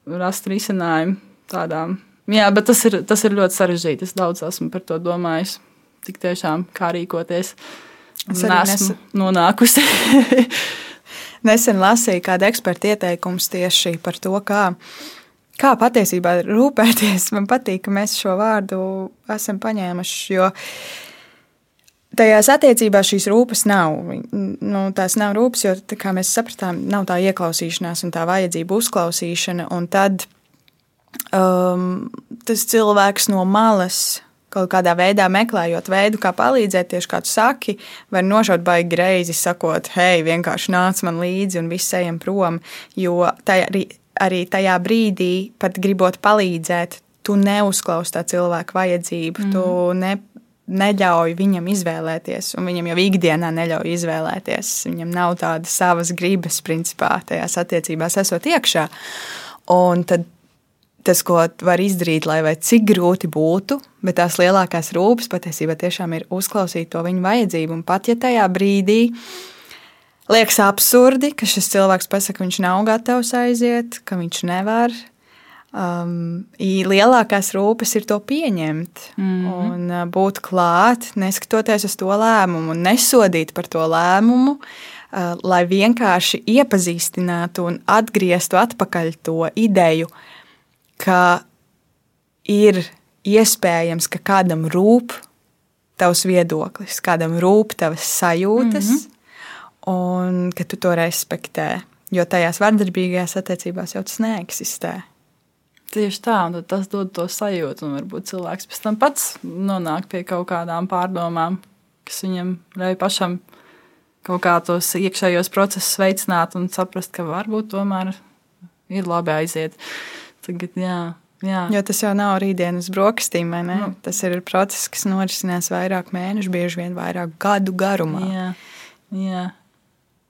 rast risinājumu tādām. Jā, bet tas ir, tas ir ļoti sarežģīti. Es daudz esmu par to domājis. Tik tiešām kā rīkoties. Es esmu nonākusi. *laughs* Nesen lasīju kādu ekspertu ieteikumu tieši par to, kā kā patiesībā rūpēties. Man patīk, ka mēs šo vārdu esam paņēmuši. Jo tajās attiecībās šīs rūpes nav. Nu, tās nav rūpes, jo, kā mēs sapratām, nav tā ieklausīšanās un tā vajadzība uzklausīšana. Un tad um, tas cilvēks no malas. Kaut kādā veidā meklējot veidu, kā palīdzēt, tieši kā tu saki, var nošaut baigi greizi, sakot, hei, vienkārši nāc man līdzi un viss ejam prom. Jo tā arī arī tajā brīdī, pat gribot palīdzēt, tu neuzklausi tā cilvēka vajadzību, mm. tu mhm. ne, neļauj viņam izvēlēties, un viņam jau ikdienā neļauj izvēlēties. Viņam nav tādas savas gribas, principā, tajās attiecībās esot iekšā. Un tad tas, ko var izdarīt, lai cik grūti būtu, bet tās lielākās rūpes patiesībā tiešām ir uzklausīt to viņa vajadzību. Un pat ja tajā brīdī liekas absurdi, ka šis cilvēks pasakā, ka viņš nav gatavs aiziet, ka viņš nevar. Um, lielākās rūpes ir to pieņemt mm -hmm. un uh, būt klāt, neskatoties uz to lēmumu, nesodīt par to lēmumu, uh, lai vienkārši iepazīstinātu un atgrieztu atpakaļ to ideju, ka ir iespējams, ka kādam rūp tavs viedoklis, kādam rūp tavas sajūtas. Mm -hmm un ka tu to respektē. Jo tajās vardarbīgajās attiecībās jau tas neeksistē. Tieši tā, un tas dod to sajūtu, un varbūt cilvēks pēc tam pats nonāk pie kaut kādām pārdomām, kas viņam ļauj pašam kaut kā tos iekšējos procesus veicināt un saprast, ka varbūt tomēr ir labi aiziet. Tagad, jā, jā. Jo tas jau nav rītdienas brokastīm, vai ne? Nu. Tas ir process, kas norisinās vairāk mēnešu, bieži vien vairāk gadu garumā. Jā, jā.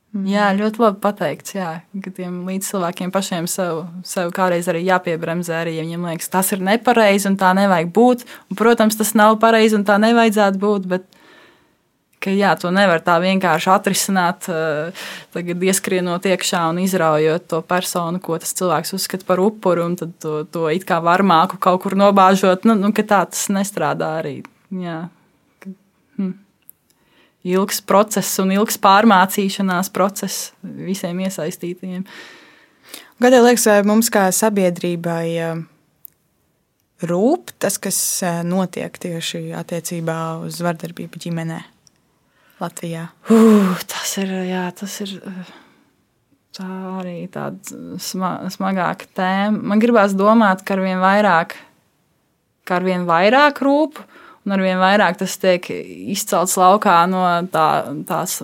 Mm. Jā, ļoti labi pateikts. Jā, ka tiem līdzcilvēkiem pašiem sev, sev kādreiz arī jāpiebremzē, arī ja viņiem liekas, tas ir nepareizi un tā nevajag būt. Un, protams, tas nav pareizi un tā nevajadzētu būt. Bet, ka, jā, to nevar tā vienkārši atrisināt, eh, tagad ieskrienot iekšā un izraujot to personu, ko tas cilvēks uzskata par upuru, un to, to it kā varmāku kaut kur nobāžot. Nu, nu, tā tas nestrādā arī. Jā. Hm ilgs process un ilgs pārmācīšanās process visiem iesaistītajiem. Gadiem liekas, vai mums kā sabiedrībai eh, rūp tas, kas eh, notiek tieši attiecībā uz vardarbību ģimenē Latvijā? Uh, tas ir, jā, tas ir eh, tā arī tāda sma, smagāka tēma. Man gribās domāt, ka ar vien vairāk, ka ar vien vairāk rūp, Un arvien vairāk tas tiek izcelts laukā no tā, tās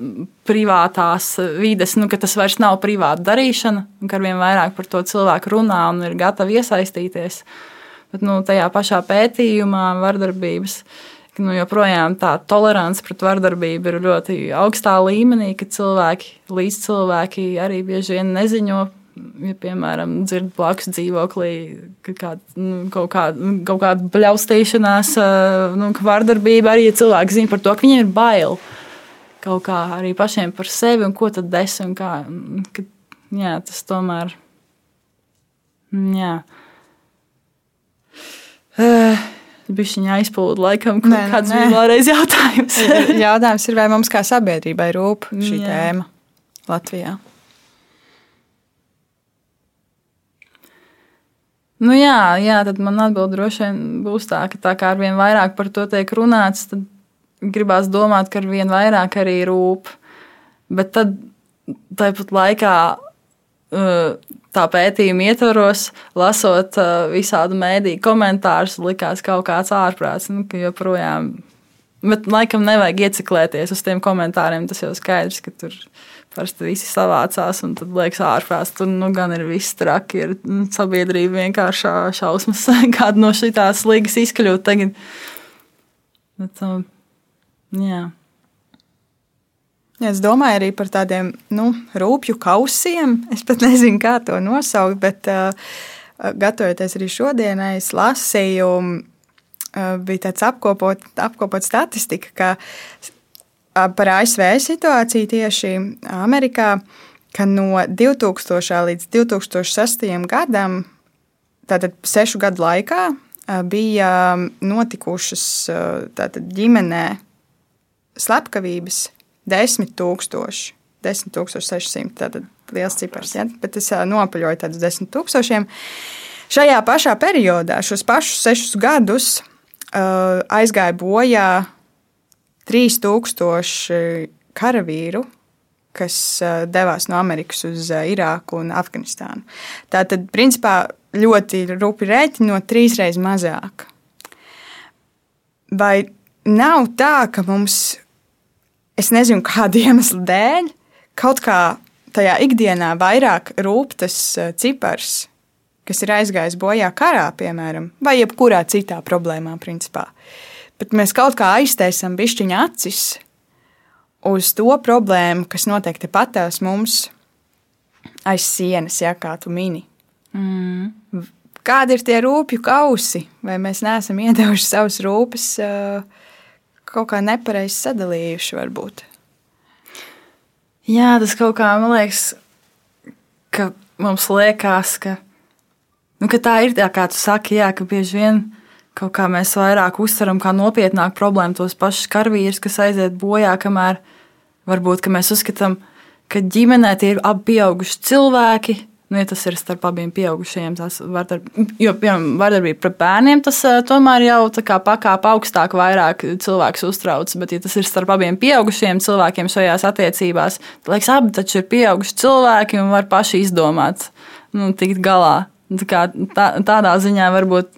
privātās vides, nu, ka tas vairs nav privāta darīšana, un ka arvien vairāk par to cilvēku runā un ir gatavi iesaistīties. Bet nu, tajā pašā pētījumā vardarbības. Nu, joprojām tā tolerance pret vardarbību ir ļoti augstā līmenī, ka cilvēki, līdz cilvēki arī bieži vien neziņo ja, piemēram, dzird blakus dzīvoklī kād, nu, kaut, kāda, nu, kaut kāda bļaustīšanās, nu, vardarbība, arī ja cilvēki zina par to, ka viņiem ir bail kaut kā arī pašiem par sevi un ko tad es un kā. Ka, jā, tas tomēr. Jā. Uh, Bišķiņā aizpūta laikam, nē, kāds nē. bija vēlreiz jautājums. *laughs* jautājums ir, vai mums kā sabiedrībai rūp šī jā. tēma Latvijā? Nu jā, jā, tad man atbild droši vien būs tā, ka tā kā ar vien vairāk par to tiek runāts, tad gribās domāt, ka ar vien vairāk arī rūp. Bet tad tāpat laikā tā pētījuma ietvaros, lasot visādu mēdīju komentārus, likās kaut kāds ārprāts, nu, ka joprojām Bet laikam nevajag ieciklēties uz tiem komentāriem. Tas jau skaidrs, ka tur parasti visi savācās un tad liekas ārprāts. Tur nu, gan ir viss traki, ir nu, sabiedrība vienkārši šausmas, *laughs* kāda no šīs līgas izkļūt tagad. Bet, um, jā. Ja es domāju arī par tādiem nu, rūpju kausiem. Es pat *laughs* nezinu, kā to nosaukt, bet uh, gatavoties arī šodienai, es lasīju Eh, bija tāds apkopot, apkopot statistika, ka par ASV situāciju tieši Amerikā, ka no 2000. līdz 2006. gadam, tātad sešu gadu laikā, bija notikušas tātad, ģimenē slepkavības 10 tūkstoši. 10,600. Tātad liels cipars, ja? bet es nopaļoju tādus 10 tūkstošiem. Šajā pašā periodā, šos pašus sešus gadus, aizgāja bojā 3000 karavīru, kas uh, devās no Amerikas uz uh, Irāku un Afganistānu. Tā tad, principā, ļoti rupi rēķinot, trīsreiz mazāk. Vai nav tā, ka mums, es nezinu, kāda *laughs* iemesla dēļ, kaut kā tajā ikdienā vairāk rūp tas cipars, kas ir aizgājis bojā karā, piemēram, vai jebkurā citā problēmā, principā. Bet mēs kaut kā aiztaisām bišķiņa acis uz to problēmu, kas notiek tepatās mums aiz sienas, ja kā tu mini. Mm. Kādi ir tie rūpju kausi? Vai mēs neesam iedevuši savus rūpes kaut kā nepareizi sadalījuši, varbūt? Jā, tas kaut kā man liekas, ka mums liekas, ka Nu, tā ir tā, kā tu saki, jā, ka bieži vien kaut kā mēs vairāk uztveram kā nopietnāku problēmu tos pašus karavīrus, kas aiziet bojā, kamēr varbūt mēs uzskatām, ka ģimenē tie ir abi pieauguši cilvēki. Nu, ja tas ir starp abiem pieaugušajiem, tas vardarb... jo, piemēram, vardarbība pret bērniem, tas uh, tomēr jau pakāpē augstāk, vairāk cilvēks uztrauc. Bet, ja tas ir starp abiem pieaugušiem cilvēkiem šajās attiecībās, tad liekas, abi taču ir pieauguši cilvēki un var paši izdomāt, nu, tikt galā. Tā, tā, tādā ziņā varbūt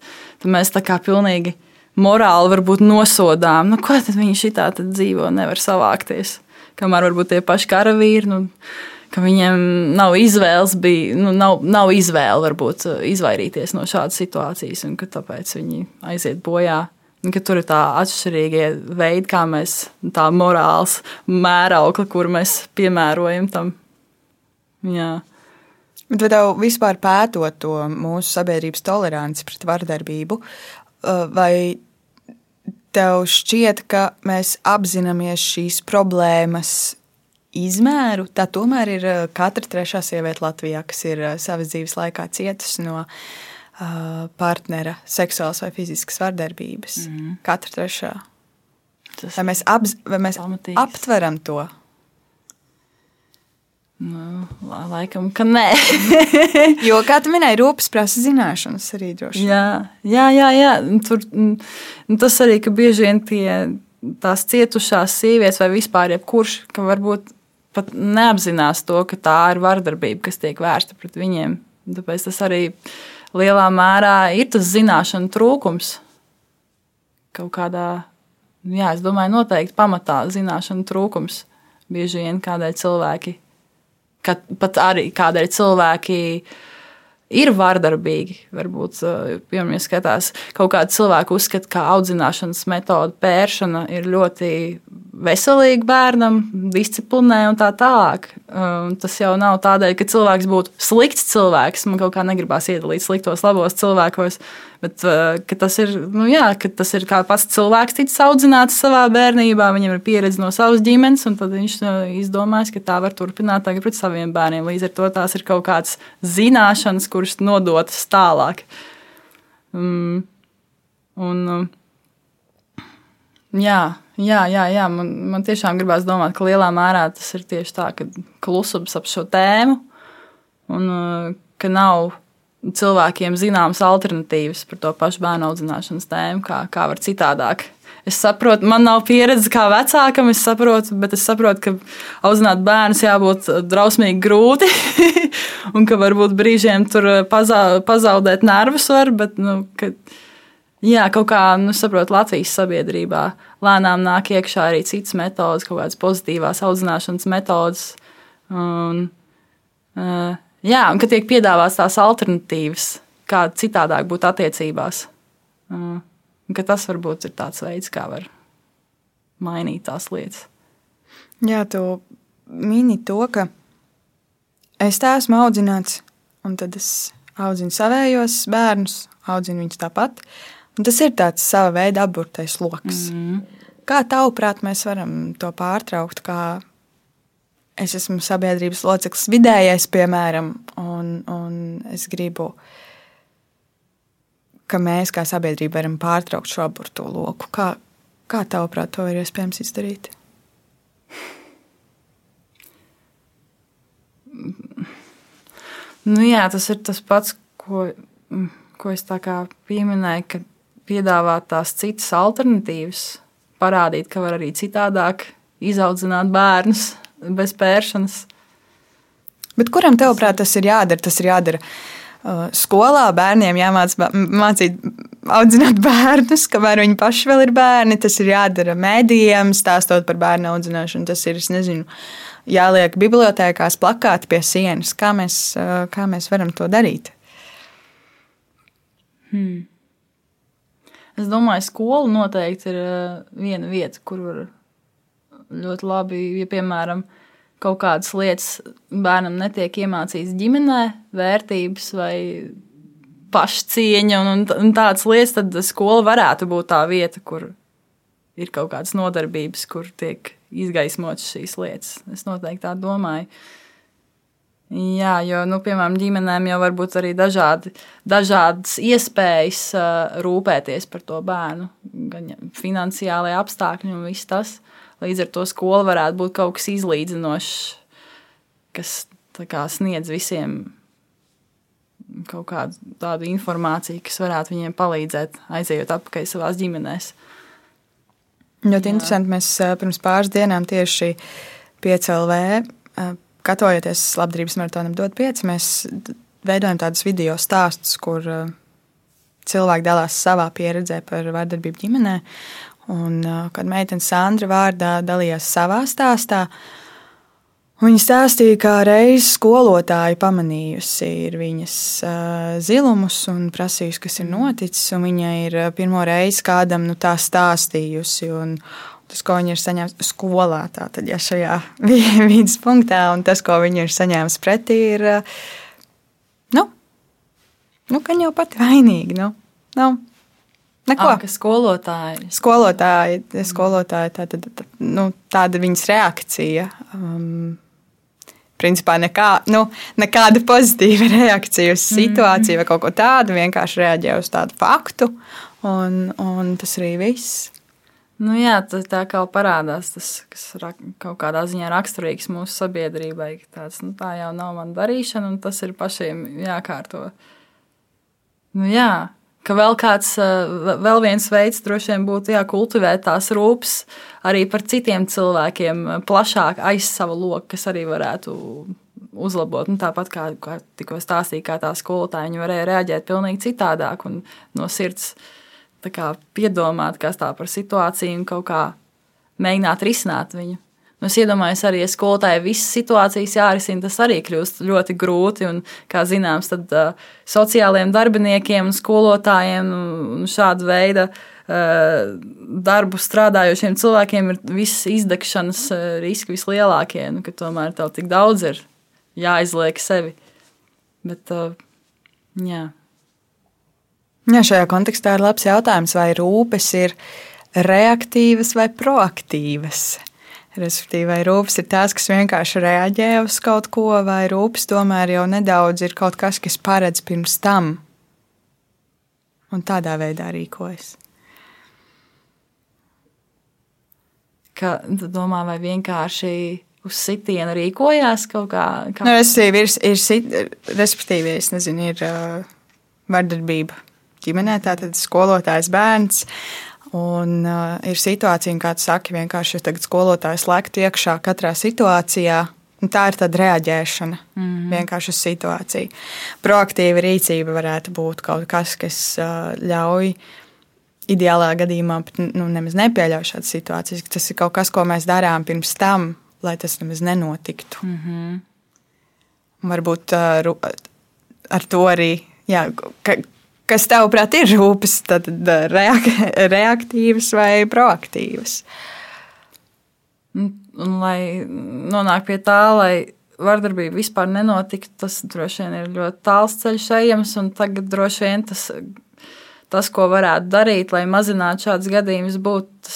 mēs tā kā pilnīgi morāli nosodām, nu, ko tad viņi šitā tad dzīvo, nevar savākties. Kamēr varbūt tie paši karavīri, nu, ka viņiem nav izvēles, bija, nu, nav, nav izvēle varbūt izvairīties no šādas situācijas, un ka tāpēc viņi aiziet bojā. Ka tur ir tā atšķirīgie veidi, kā mēs tā morāls mēraukli, kur mēs piemērojam tam. Jā. Bet vai tev vispār pētot to mūsu sabiedrības toleranci pret vardarbību, vai tev šķiet, ka mēs apzināmies šīs problēmas izmēru? Tā tomēr ir katra trešā sieviete Latvijā, kas ir savas dzīves laikā cietusi no partnera seksuālas vai fiziskas vardarbības. Mm. Katra trešā. Tas vai mēs, apz, vai mēs aptveram to? Nu, laikam, ka nē. *laughs* jo, kā tu minēji, rūpes prasa zināšanas arī droši. Jā, jā, jā, jā. Tur, nu, tas arī, ka bieži vien tie, tās cietušās sievietes vai vispār jebkurš, ka varbūt pat neapzinās to, ka tā ir vardarbība, kas tiek vērsta pret viņiem. Tāpēc tas arī lielā mērā ir tas zināšanu trūkums. Kaut kādā, jā, es domāju, noteikti pamatā zināšanu trūkums bieži vien kādēļ cilvēki ka pat arī kādēļ cilvēki ir vardarbīgi. Varbūt, piemēram, ja skatās, kaut kāda cilvēka uzskata, ka audzināšanas metode pēršana ir ļoti veselīga bērnam, disciplinē un tā tālāk. Tas jau nav tādēļ, ka cilvēks būtu slikts cilvēks. Man kaut kā negribās iedalīt sliktos, labos cilvēkos. Bet tas ir, nu jā, tas ir kā pats cilvēks ticis audzināts savā bērnībā, viņam ir pieredze no savas ģimenes, un tad viņš izdomājis, ka tā var turpināt tagad pret saviem bērniem. Līdz ar to tās ir kaut kādas zināšanas, kuras nodotas tālāk. Um, un, jā, jā, jā, jā man, man tiešām gribās domāt, ka lielā mērā tas ir tieši tā, ka klusums ap šo tēmu un ka nav cilvēkiem zināmas alternatīvas par to pašu bērnu audzināšanas tēmu, kā, kā var citādāk. Es saprotu, man nav pieredze kā vecākam, es saprotu, bet es saprotu, ka audzināt bērnus jābūt drausmīgi grūti. *laughs* un ka varbūt brīžiem tur pazā, pazaudēt nervus var, bet nu, ka, Jā, kaut kā, nu, saprotu, Latvijas sabiedrībā lēnām nāk iekšā arī citas metodas, kaut kādas pozitīvās audzināšanas metodas. Un, uh, jā, un ka tiek piedāvāts tās alternatīvas, kā citādāk būt attiecībās. Uh, ka tas varbūt ir tāds veids, kā var mainīt tās lietas. Jā, tu mini to, ka es tā esmu audzināts, un tad es audzinu savējos bērnus, audzinu viņus tāpat. Un tas ir tāds sava veida apburtais lokus. Mm. Kā tavuprāt, mēs varam to pārtraukt? Kā es esmu sabiedrības loceklis, vidējais, piemēram, un, un es gribu, ka mēs kā sabiedrība varam pārtraukt šo apburto loku. Kā, kā tavuprāt, to ir iespējams izdarīt? Nu, jā, tas ir tas pats, ko, ko es pieminēju, ka piedāvāt tās citas alternatīvas, parādīt, ka var arī citādāk izaudzināt bērnus bez pēršanas. Bet kuram tevuprāt tas ir jādara? Tas ir jādara uh, skolā bērniem jāmācīt audzināt bērnus, kamēr viņi paši vēl ir bērni. Tas ir jādara mēdījiem, stāstot par bērnu audzināšanu. Tas ir, es nezinu, jāliek bibliotekās plakāti pie sienas. Kā mēs, uh, kā mēs varam to darīt? Hmm. Es domāju, skola noteikti ir eh, viena vieta, kur var ļoti labi, ja piemēram kaut kādas lietas bērnam netiek iemācītas ģimenē, vērtības vai pašcieņa un, un, tādas lietas, tad skola varētu būt tā vieta, kur ir kaut kādas nodarbības, kur tiek izgaismotas šīs lietas. Es noteikti tā domāju. Jā, jo, nu, piemēram, ģimenēm jau var būt arī dažādi, dažādas iespējas uh, rūpēties par to bērnu, gan finansiālajie apstākļi un viss tas. Līdz ar to skola varētu būt kaut kas izlīdzinošs, kas kā, sniedz visiem kaut kādu tādu informāciju, kas varētu viņiem palīdzēt, aizejot atpakaļ savā ģimenēs. Ļoti interesanti. Mēs pirms pāris dienām tieši PCLV gatavojoties labdarības maratonam, dod pieci, mēs veidojam tādus video stāstus, kur cilvēki dalās savā pieredzē par vardarbību ģimenē. Un, kad meitene Sandra vārdā dalījās savā stāstā, viņa stāstīja, kā reiz skolotāja pamanījusi viņas zilumus un prasījusi, kas ir noticis. Viņa ir pirmo reizi kādam nu, tā stāstījusi. Un, tas, ko viņi ir saņēmuši skolā, tātad, ja šajā *laughs* vidas punktā, un tas, ko viņi ir saņēmuši pretī, ir, nu, nu ka jau pati vainīga. Nu, nu, neko. Ah, skolotāji. Skolotāji, skolotāji tā, tā, tā, nu, tāda viņas reakcija. Um, Principā nekā, nu, nekāda pozitīva *laughs* reakcija uz situāciju mm vai kaut ko tādu. Vienkārši reaģēja uz tādu faktu, un, un tas arī viss. Nu, jā, tas tā kā parādās, tas, kas kaut kādā ziņā raksturīgs mūsu sabiedrībai. Tāds, nu, tā jau nav mana darīšana, un tas ir pašiem jākārto. Nu, jā, ka vēl kāds, vēl viens veids droši vien būtu jākultivēt tās rūpes arī par citiem cilvēkiem, plašāk aiz sava loka, kas arī varētu uzlabot. Nu, tāpat kā, kā tikko stāstīja, kā tā skolotāja, viņa varēja reaģēt pavisam citādāk un no sirds kā, piedomāt, kas tā par situāciju un kaut kā mēģināt risināt viņu. Nu, es iedomājos, arī, ja skolotājai visas situācijas jārisina, tas arī kļūst ļoti grūti. Un, kā zināms, tad uh, sociālajiem darbiniekiem un skolotājiem un šāda veida uh, darbu strādājošiem cilvēkiem ir visas izdegšanas uh, riski vislielākie. Nu, tomēr tev tik daudz ir jāizliek sevi. Bet, uh, jā. Jā, šajā kontekstā ir labs jautājums, vai rūpes ir reaktīvas vai proaktīvas. Respektīvi, vai rūpes ir tās, kas vienkārši reaģē uz kaut ko, vai rūpes tomēr jau nedaudz ir kaut kas, kas paredz pirms tam un tādā veidā rīkojas. Kā domā, vai vienkārši uz sitienu rīkojās kaut kā? kā? Nu, respektīvi, ir, ir, sit, respektīvi, es nezinu, ir uh, vardarbība ģimenē, tātad skolotājs bērns. Un uh, ir situācija, kā tu saki, vienkārši tagad skolotājs lektu iekšā katrā situācijā. Tā ir tāda reaģēšana mm -hmm. vienkārši uz situāciju. Proaktīva rīcība varētu būt kaut kas, kas uh, ļauj ideālā gadījumā pat nu, nemaz nepieļauj šādas situācijas. Tas ir kaut kas, ko mēs darām pirms tam, lai tas nemaz nenotiktu. Mm -hmm. Varbūt ar, ar to arī, jā, ka, kas tavuprāt ir rūpes, tad reak, reaktīvas vai proaktīvas? Un, lai nonāktu pie tā, lai vardarbība vispār nenotiktu, tas droši vien ir ļoti tāls ceļš ejams, tagad droši vien tas tas, ko varētu darīt, lai mazinātu šādus gadījumus, būtu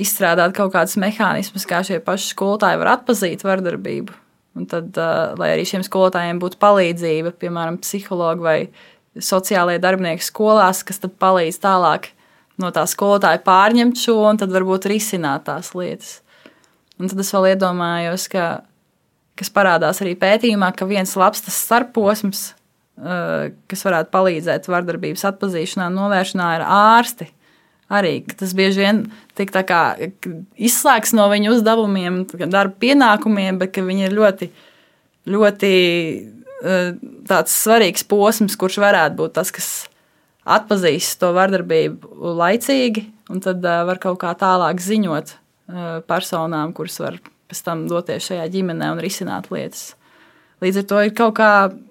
izstrādāt kaut kādus mehānismus, kā šie paši skolotāji var atpazīt vardarbību. Un tad, lai arī šiem skolotājiem būtu palīdzība, piemēram, psihologi vai sociālajie darbinieki skolās, kas tad palīdz tālāk no tā skolotāja pārņemt šo un tad varbūt risināt tās lietas. Un tad es vēl iedomājos, ka, kas parādās arī pētījumā, ka viens labs tas starposms Eh, kas varētu palīdzēt vardarbības atpazīšanā, novēršanā, ir ārsti. Arī tas bieži vien tiek izslēgts no viņu uzdevumiem, darba pienākumiem, bet viņi ir ļoti, ļoti eh, svarīgs posms, kurš varētu būt tas, kas atpazīst to vardarbību laicīgi, un tad var kaut kā tālāk ziņot personām, kuras var pēc tam doties šajā ģimenē un risināt lietas. Līdz ar to ir kaut kā,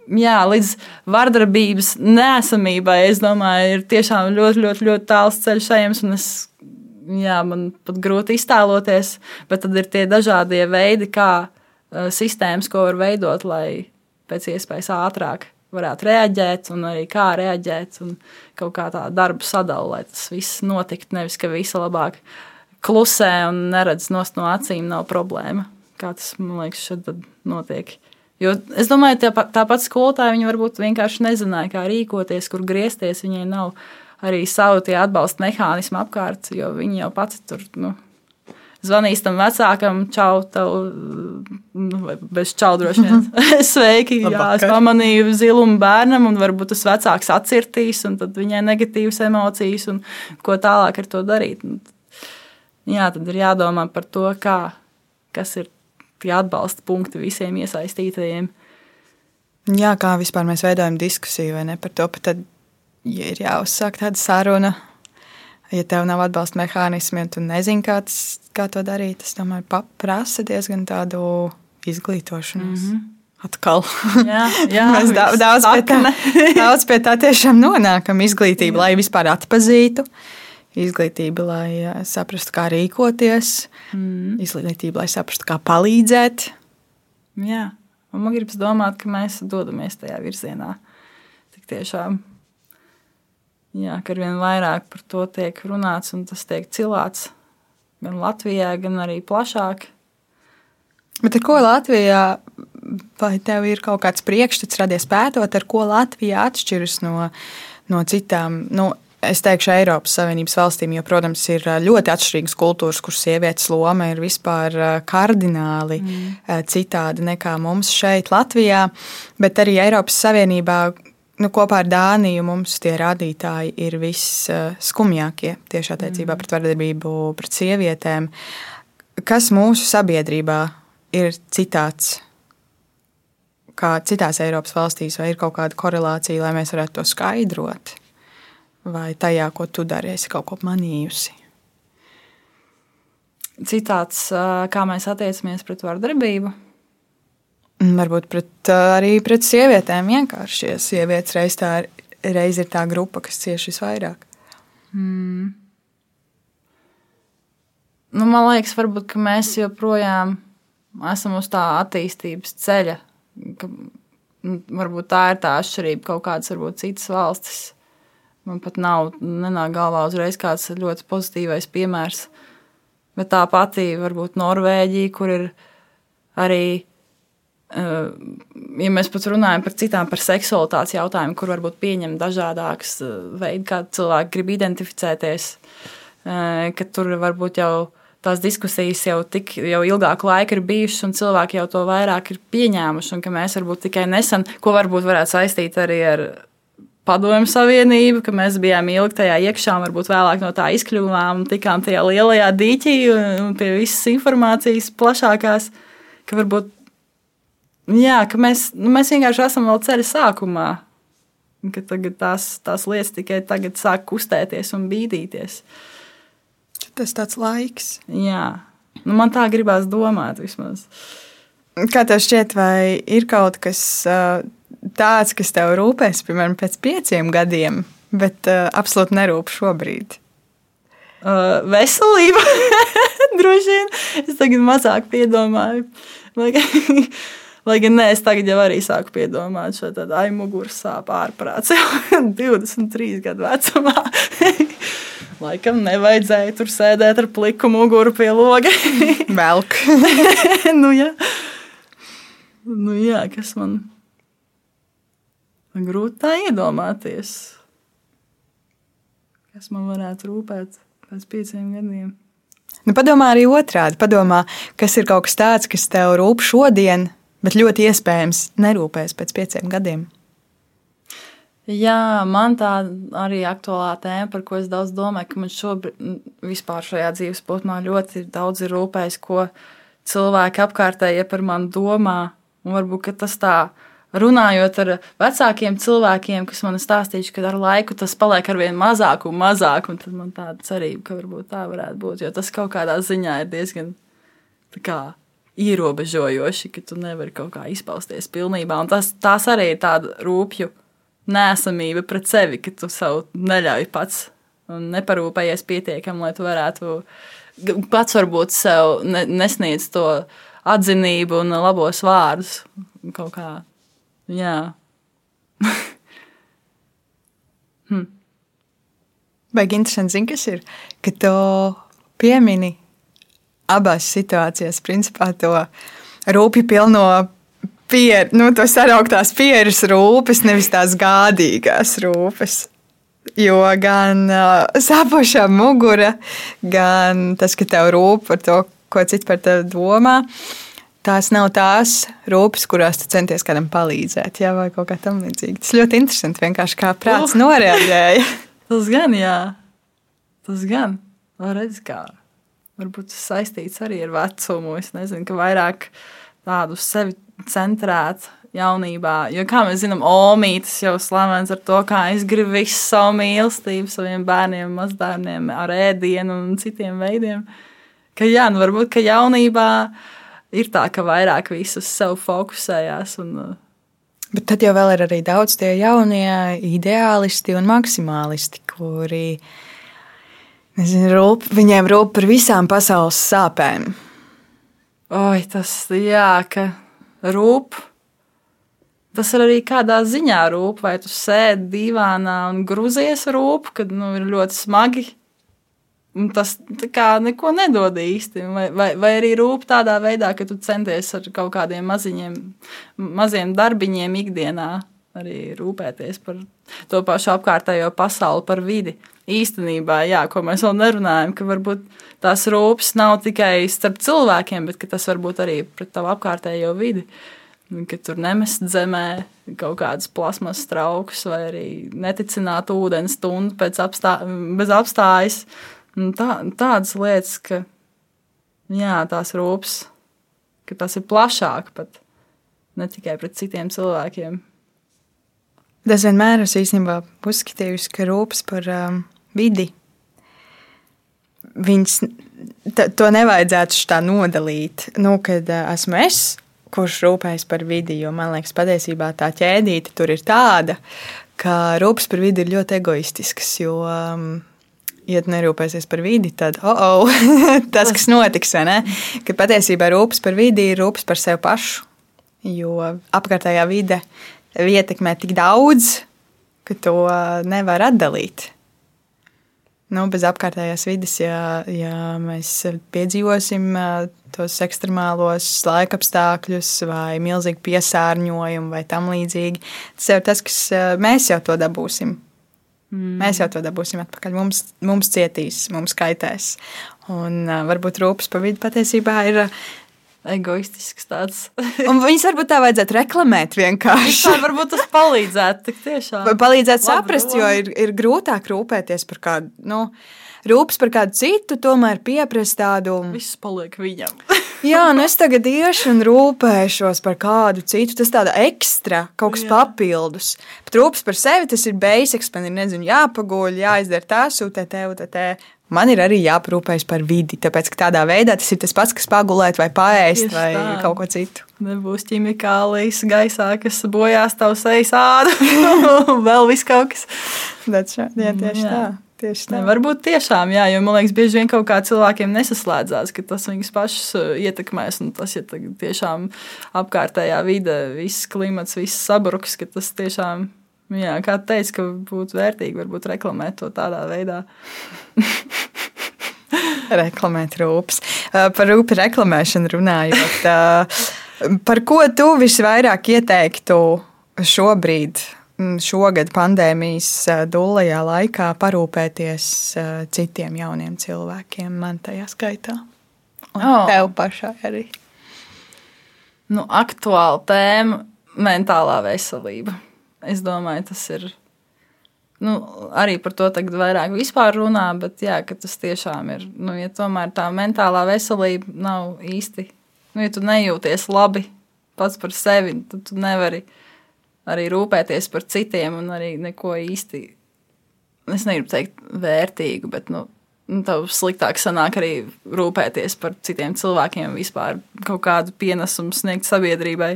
jā, līdz vardarbības nesamībai, es domāju, ir tiešām ļoti, ļoti, ļoti tāls ceļš ejams. Es, jā, man pat grūti iztēloties, bet tad ir tie dažādie veidi, kā sistēmas, ko var veidot, lai pēc iespējas ātrāk varētu reaģēt, un arī kā reaģēt, un kaut kā tā darba sadalīt, lai tas viss notiktu. Nevis, ka visi labāk klusē un neredz no acīm, nav problēma. Kā tas, man liekas, šeit notiek. Jo es domāju, tāpat skolotāji varbūt vienkārši nezināja, kā rīkoties, kur griezties. Viņai nav arī savu atbalsta mehānismu apkārt, jo viņi jau pati tur. Nu, Zvanīs tam vecākam, čau, tev, nu, bez čau droši vien. *laughs* Sveiki, jā, es pamanīju zilumu bērnam, un varbūt tas vecāks atcirtīs, un tad viņai negatīvas emocijas, un ko tālāk ar to darīt. Jā, tad ir jādomā par to, kā, kas ir tie atbalsta punkti visiem iesaistītajiem. Jā, kā vispār mēs veidojam diskusiju ne, par to, tad, ja ir jāuzsāk tāda saruna, ja tev nav atbalsta mehānismi un tu nezini, kā, tas, kā to darīt, tas tomēr prasa diezgan tādu izglītošanos. Mm -hmm. Atkal. Jā, jā *laughs* mēs daudz, daudz, pie tā, *laughs* daudz pie tā tiešām nonākam. Izglītība, lai vispār atpazītu, izglītība, lai saprastu, kā rīkoties, mm. izglītība, lai saprastu, kā palīdzēt. Jā, un man gribas domāt, ka mēs dodamies tajā virzienā. Tik tiešām, jā, ka ar vien vairāk par to tiek runāts un tas tiek cilāts gan Latvijā, gan arī plašāk. Bet ar ko Latvijā, vai tev ir kaut kāds priekšstats radies pētot, ar ko Latvija atšķiras no, no citām? Nu, es teikšu, Eiropas Savienības valstīm, jo, protams, ir ļoti atšķirīgas kultūras, kur sievietes loma ir vispār kardināli mm. citāda nekā mums šeit, Latvijā. Bet arī Eiropas Savienībā nu, kopā ar Dāniju mums tie rādītāji ir visskumjākie tieši attiecībā mm. pret vardarbību pret sievietēm. Kas mūsu sabiedrībā ir citāds? Kā citās Eiropas valstīs, vai ir kaut kāda korelācija, lai mēs varētu to skaidrot? vai tajā, ko tu dari, esi kaut ko manījusi. Citāts, kā mēs attiecamies pret vardarbību. Varbūt pret, arī pret sievietēm vienkārši. Ja sievietes reiz, tā, reiz ir tā grupa, kas cieši visvairāk. Mm. Nu, man liekas, varbūt, ka mēs joprojām esam uz tā attīstības ceļa. Ka, nu, varbūt tā ir tā atšķirība. Kaut kādas, varbūt citas valstis Man pat nav, nenāk galvā uzreiz kāds ļoti pozitīvais piemērs. Bet tā pati varbūt Norvēģija, kur ir arī, ja mēs pat runājam par citām, par seksualitātes jautājumu, kur varbūt pieņem dažādākas eh, veidi, kā cilvēki grib identificēties, eh, ka tur varbūt jau tās diskusijas jau tik jau ilgāku laiku ir bijušas, un cilvēki jau to vairāk ir pieņēmuši, un ka mēs varbūt tikai nesen, ko varbūt varētu saistīt arī ar padomju savienību, ka mēs bijām ilgi tajā iekšā, un varbūt vēlāk no tā izkļuvām un tikām tajā lielajā dīķī un pie visas informācijas plašākās, ka varbūt, jā, ka mēs, nu, mēs vienkārši esam vēl ceļa sākumā. ka tagad tās, tās lietas tikai tagad sāk kustēties un bīdīties. Tas tāds laiks. Jā, nu, man tā gribās domāt vismaz. Kā tev šķiet, vai ir kaut kas tāds, kas tev rūpēs, piemēram, pēc pieciem gadiem, bet uh, absolūti nerūp šobrīd? Uh, veselība, *laughs* droši vien. Es tagad mazāk piedomāju. *laughs* Lai, gan nē, es tagad jau arī sāku piedomāt šo tādu ai, muguras sāpju ārprāts jau 23 gadu vecumā. *laughs* Laikam nevajadzēja tur sēdēt ar pliku muguru pie loga. *laughs* Velk. *laughs* nu, jā. nu, jā, kas man grūti tā iedomāties. Kas man varētu rūpēt pēc pieciem gadiem? Nu, padomā arī otrādi. Padomā, kas ir kaut kas tāds, kas tev rūp šodien, bet ļoti iespējams nerūpēs pēc pieciem gadiem. Jā, man tā arī aktuālā tēma, par ko es daudz domāju, ka man šobrīd, vispār šajā dzīves posmā, ļoti daudz ir rūpējis, ko cilvēki apkārtējie par mani domā. Un varbūt tas tā, runājot ar vecākiem cilvēkiem, kas man stāstījuši, ka ar laiku tas paliek ar vien mazāk un mazāk, un tad man tāda cerība, ka varbūt tā varētu būt, jo tas kaut kādā ziņā ir diezgan kā, ierobežojoši, ka tu nevari kaut kā izpausties pilnībā. Un tas, tās arī ir tāda rūpju nēsamība pret sevi, ka tu sev neļauj pats un neparūpējies pietiekami, lai tu varētu pats varbūt sev nesniedz to atzinību un labos vārdus kaut kā. Jā. *laughs* hm. Baigi interesanti, zini, kas ir, ka tu piemini abās situācijās, principā to rūpju pilno pier, nu, to sarauktās pieras rūpes, nevis tās gādīgās rūpes. Jo gan uh, sāpošā mugura, gan tas, ka tev rūp par to, ko citi par tevi domā, tās nav tās rūpes, kurās tu centies kādam palīdzēt, jā, vai kaut kā tam līdzīga. Tas ļoti interesanti, vienkārši kā prāts uh, noreaģēja. *laughs* tas gan, jā, tas gan. Redz, kā varbūt tas saistīts arī ar vecumu. Es nezinu, ka vairāk tādu sevi centrēta jaunībā. Jo, kā mēs zinām, Olmītis jau slavens ar to, kā es gribu visu savu mīlestību saviem bērniem, mazdārniem, ar ēdienu un citiem veidiem. Ka jā, nu varbūt, ka jaunībā ir tā, ka vairāk visus sev fokusējās. Un, uh, Bet tad jau ir arī daudz tie jaunie ideālisti un maksimālisti, kuri nezinu, rūp, viņiem rūp par visām pasaules sāpēm. Oi, tas jā, ka rūp. Tas ir arī kādā ziņā rūp, vai tu sēdi divānā un grūzies rūp, kad nu, ir ļoti smagi. Un tas kā neko nedod īsti. Vai, vai, vai arī rūp tādā veidā, ka tu centies ar kaut kādiem maziņiem, maziem darbiņiem ikdienā arī rūpēties par to pašu apkārtējo pasauli, par vidi. Īstenībā, jā, ko mēs vēl nerunājam, ka varbūt tās rūpes nav tikai starp cilvēkiem, bet tas var būt arī pret tavu apkārtējo vidi. Ka tur nemest zemē kaut kādas plasmas traukus vai arī neticināt ūdens stundu apstā, bez apstājas. Tā, tādas lietas, ka jā, tās rūpes, ka tas ir plašāk pat ne tikai pret citiem cilvēkiem. Es vienmēr esmu īstenībā uzskatījusi, ka rūpes par um, vidi. Viņas to nevajadzētu tā nodalīt. Nu, kad uh, esmu es, kurš rūpējas par vidi, jo man liekas, patiesībā tā ķēdīte tur ir tāda, ka rūpes par vidi ir ļoti egoistiskas. Jo, um, ja nerūpēsies par vidi, tad oh, oh, *laughs* tas, kas notiks, ne? Ka patiesībā rūpes par vidi ir rūpes par sevi pašu. Jo apkārtējā vide ietekmē tik daudz, ka to nevar atdalīt. Nu, bez apkārtējās vidas, ja, ja mēs piedzīvosim tos ekstremālos laikapstākļus, vai milzīgu piesārņojumu, vai tam līdzīgi, tas jau ir tas, kas mēs jau to dabūsim. Mm. Mēs jau to dabūsim atpakaļ. Mums, mums cietīs, mums kaitēs. Un varbūt rūpes par vidi patiesībā ir egoistisks tāds. *laughs* Un viņas varbūt tā vajadzētu reklamēt vienkārši. Vispār varbūt tas palīdzētu tik tiešām. Vai palīdzētu saprast, doma. jo ir, ir grūtāk rūpēties par kādu, nu, rūpes par kādu citu, tomēr pieprasa tādu. Viss paliek viņam. *laughs* Jā, un es tagad iešu un rūpēšos par kādu citu. Tas tāds ekstra, kaut kas Jā. papildus. Bet rūpes par sevi tas ir basics. Man ir nezinu, jāpaguļ, jāizdara tas, UTT, UTT. Man ir arī jāparūpējas par vidi, tāpēc ka tādā veidā tas ir tas pats, kas pagulēt vai Tieši vai tā. kaut ko citu. Nebūs ķimikālijas gaisā, kas bojās tavu sejas ādu. *laughs* Vēl viss kaut kas. Right. Jā, tieši Jā. tā. Tieši tā. Ne, varbūt tiešām, jā, jo man liekas, bieži vien kaut kā cilvēkiem nesaslēdzās, ka tas viņus pašus uh, ietekmēs. Tas, ja tagad tiešām apkārtējā vide, viss klimats, viss sabruks, ka tas tiešām, jā, kā tu teici, ka būtu vērtīgi varbūt reklamēt to tādā veidā. *laughs* Reklamēt rūpes. Par rūpju reklamēšanu runājot. Par ko tu visvairāk ieteiktu šobrīd, šogad pandēmijas dūlajā laikā parūpēties citiem jauniem cilvēkiem, man tajā skaitā? Un Oh. tev pašai arī. Nu, aktuāla tēma - mentālā veselība. Es domāju, tas ir. Nu, arī par to tagad vairāk vispār runā, bet jā, tas tiešām ir. Nu, ja tomēr tā mentālā veselība nav īsti. Nu, ja tu nejūties labi pats par sevi, tad tu nevari arī rūpēties par citiem un arī neko īsti. Es negribu teikt vērtīgu, bet nu, nu, tev sliktāk sanāk arī rūpēties par citiem cilvēkiem, vispār kaut kādu pienesumu sniegt sabiedrībai.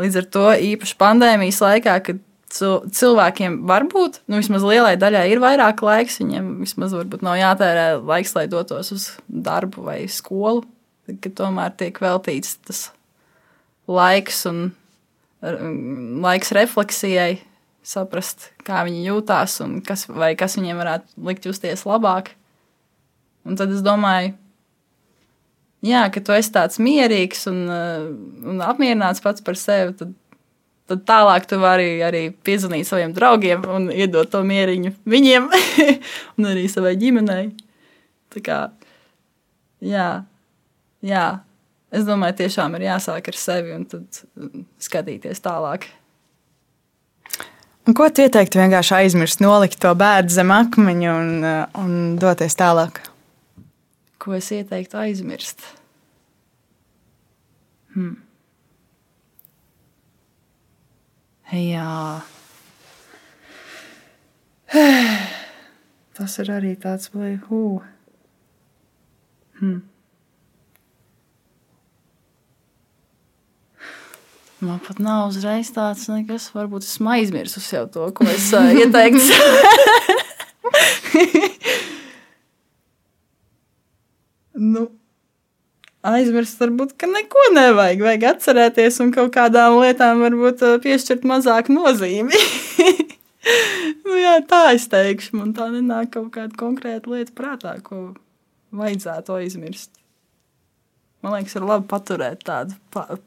Līdz ar to īpaši pandēmijas laikā, kad cil- cilvēkiem varbūt, nu, vismaz lielai daļai ir vairāk laiks, viņiem vismaz varbūt nav jātērē laiks, lai dotos uz darbu vai skolu, tad, tomēr tiek veltīts tas laiks un laiks refleksijai, saprast, kā viņi jūtās un kas, kas viņiem varētu likt justies labāk. Un tad es domāju, jā, ka tu esi tāds mierīgs un, uh, un apmierināts pats par sevi, tad, tad tālāk tu vari arī piezvanīt saviem draugiem un iedot to mieriņu viņiem *laughs* un arī savai ģimenei. Tā kā, jā, jā, es domāju, tiešām ir jāsāk ar sevi un tad skatīties tālāk. Un ko tu ieteiktu vienkārši aizmirst, nolikt to bēdu zem akmeņa un, uh, un doties tālāk? Ko es ieteiktu aizmirst? Hmm. Jā. *sighs* Tas ir arī tāds, vai hū. Hmm. Man pat nav uzreiz tāds nekas. Varbūt esmu aizmirsusi jau to, ko es uh, *laughs* ieteiktu. *laughs* nu, aizmirst, varbūt, ka neko nevajag. Vajag atcerēties un kaut kādām lietām varbūt uh, piešķirt mazāk nozīmi. *laughs* nu, jā, tā es teikšu. Man tā nenāk kaut kāda konkrēta lieta prātā, ko vajadzētu aizmirst. Man liekas, ir labi paturēt tādu pā-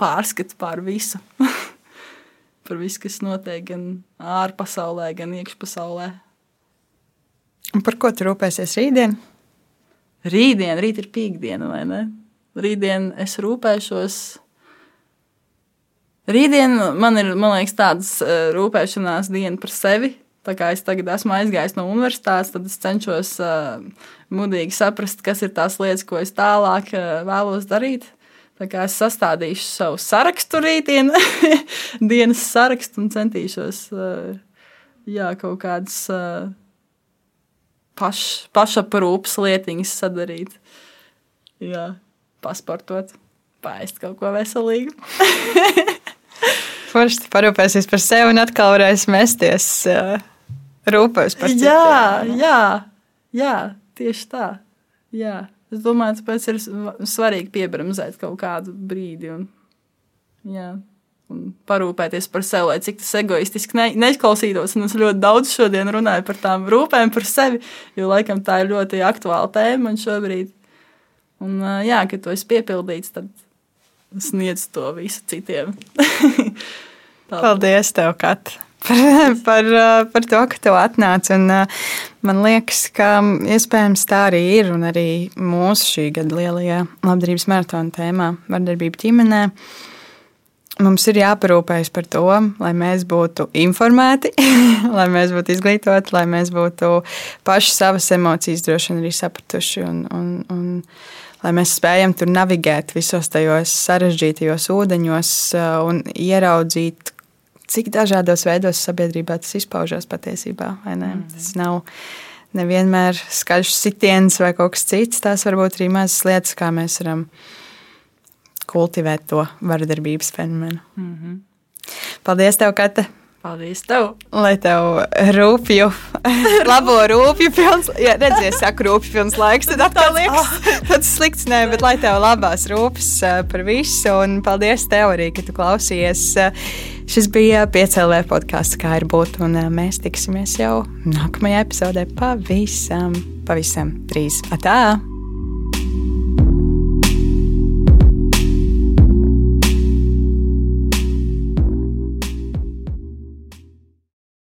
pārskatu pār visu. *laughs* par visu, kas notiek gan ārpasaulē, gan iekšpasaulē. Un par ko tu rūpēsies rītdien? Rītdien, rīt ir piekdiena, vai ne? Rītdien es rūpēšos. Rītdien man ir, man liekas, tādas eh, rūpēšanās diena par sevi. Tā kā es tagad esmu aizgājis no universitātes, tad es cenšos uh, mudīgi saprast, kas ir tās lietas, ko es tālāk uh, vēlos darīt. Tā kā es sastādīšu savu sarakstu rītdien, *laughs* dienas sarakstu un centīšos uh, jā, kaut kādas uh, paš, pašaprūpas lietiņas sadarīt. Jā, pasportot, pāriest kaut ko veselīgu. *laughs* Forši parūpēsies par sevi un atkal varēs mesties uh, rūpēs par citiem. Jā, jā, jā, tieši tā. Jā. Es domāju, tāpēc ir sva- svarīgi piebremzēt kaut kādu brīdi un, jā, un parūpēties par sevi, lai cik tas egoistiski ne, neizklausītos. Un es ļoti daudz šodien runāju par tām rūpēm par sevi, jo laikam tā ir ļoti aktuāla tēma man šobrīd. Un, jā, kad to es piepildīts, tad sniedz to visu citiem. *laughs* Paldies, tev, Kat, *laughs* par, par, par to, ka tu atnāci. Un, man liekas, ka iespējams tā arī ir. Un arī mūsu šī gada lielajā labdarības maratona tēmā - vardarbība ģimenē. Mums ir jāparūpējas par to, lai mēs būtu informēti, *laughs* lai mēs būtu izglītoti, lai mēs būtu paši savas emocijas droši vien arī sapratuši. Un, un, un, lai mēs spējam tur navigēt visos tajos sarežģītajos ūdeņos un ieraudzīt, cik dažādos veidos sabiedrībā tas izpaužās patiesībā. Mm. Tas nav nevienmēr skaļš sitiens vai kaut kas cits. Tās var būt arī mazas lietas, kā mēs varam kultivēt to vardarbības fenomenu. Mm -hmm. Paldies, tev, Kate! Paldies tev! Lai tev rūpju, *laughs* labo rūpju pilns, ja redzies, saku rūpju pilns laiks, tad atkal liekas, *laughs* tāds slikts, nē, bet lai tev labās rūpes par visu, un paldies tev arī, ka tu klausies. Šis bija piecēlē podkāsts, kā ir būt, un mēs tiksimies jau nākamajā epizodē pavisam, pavisam drīz. Atā!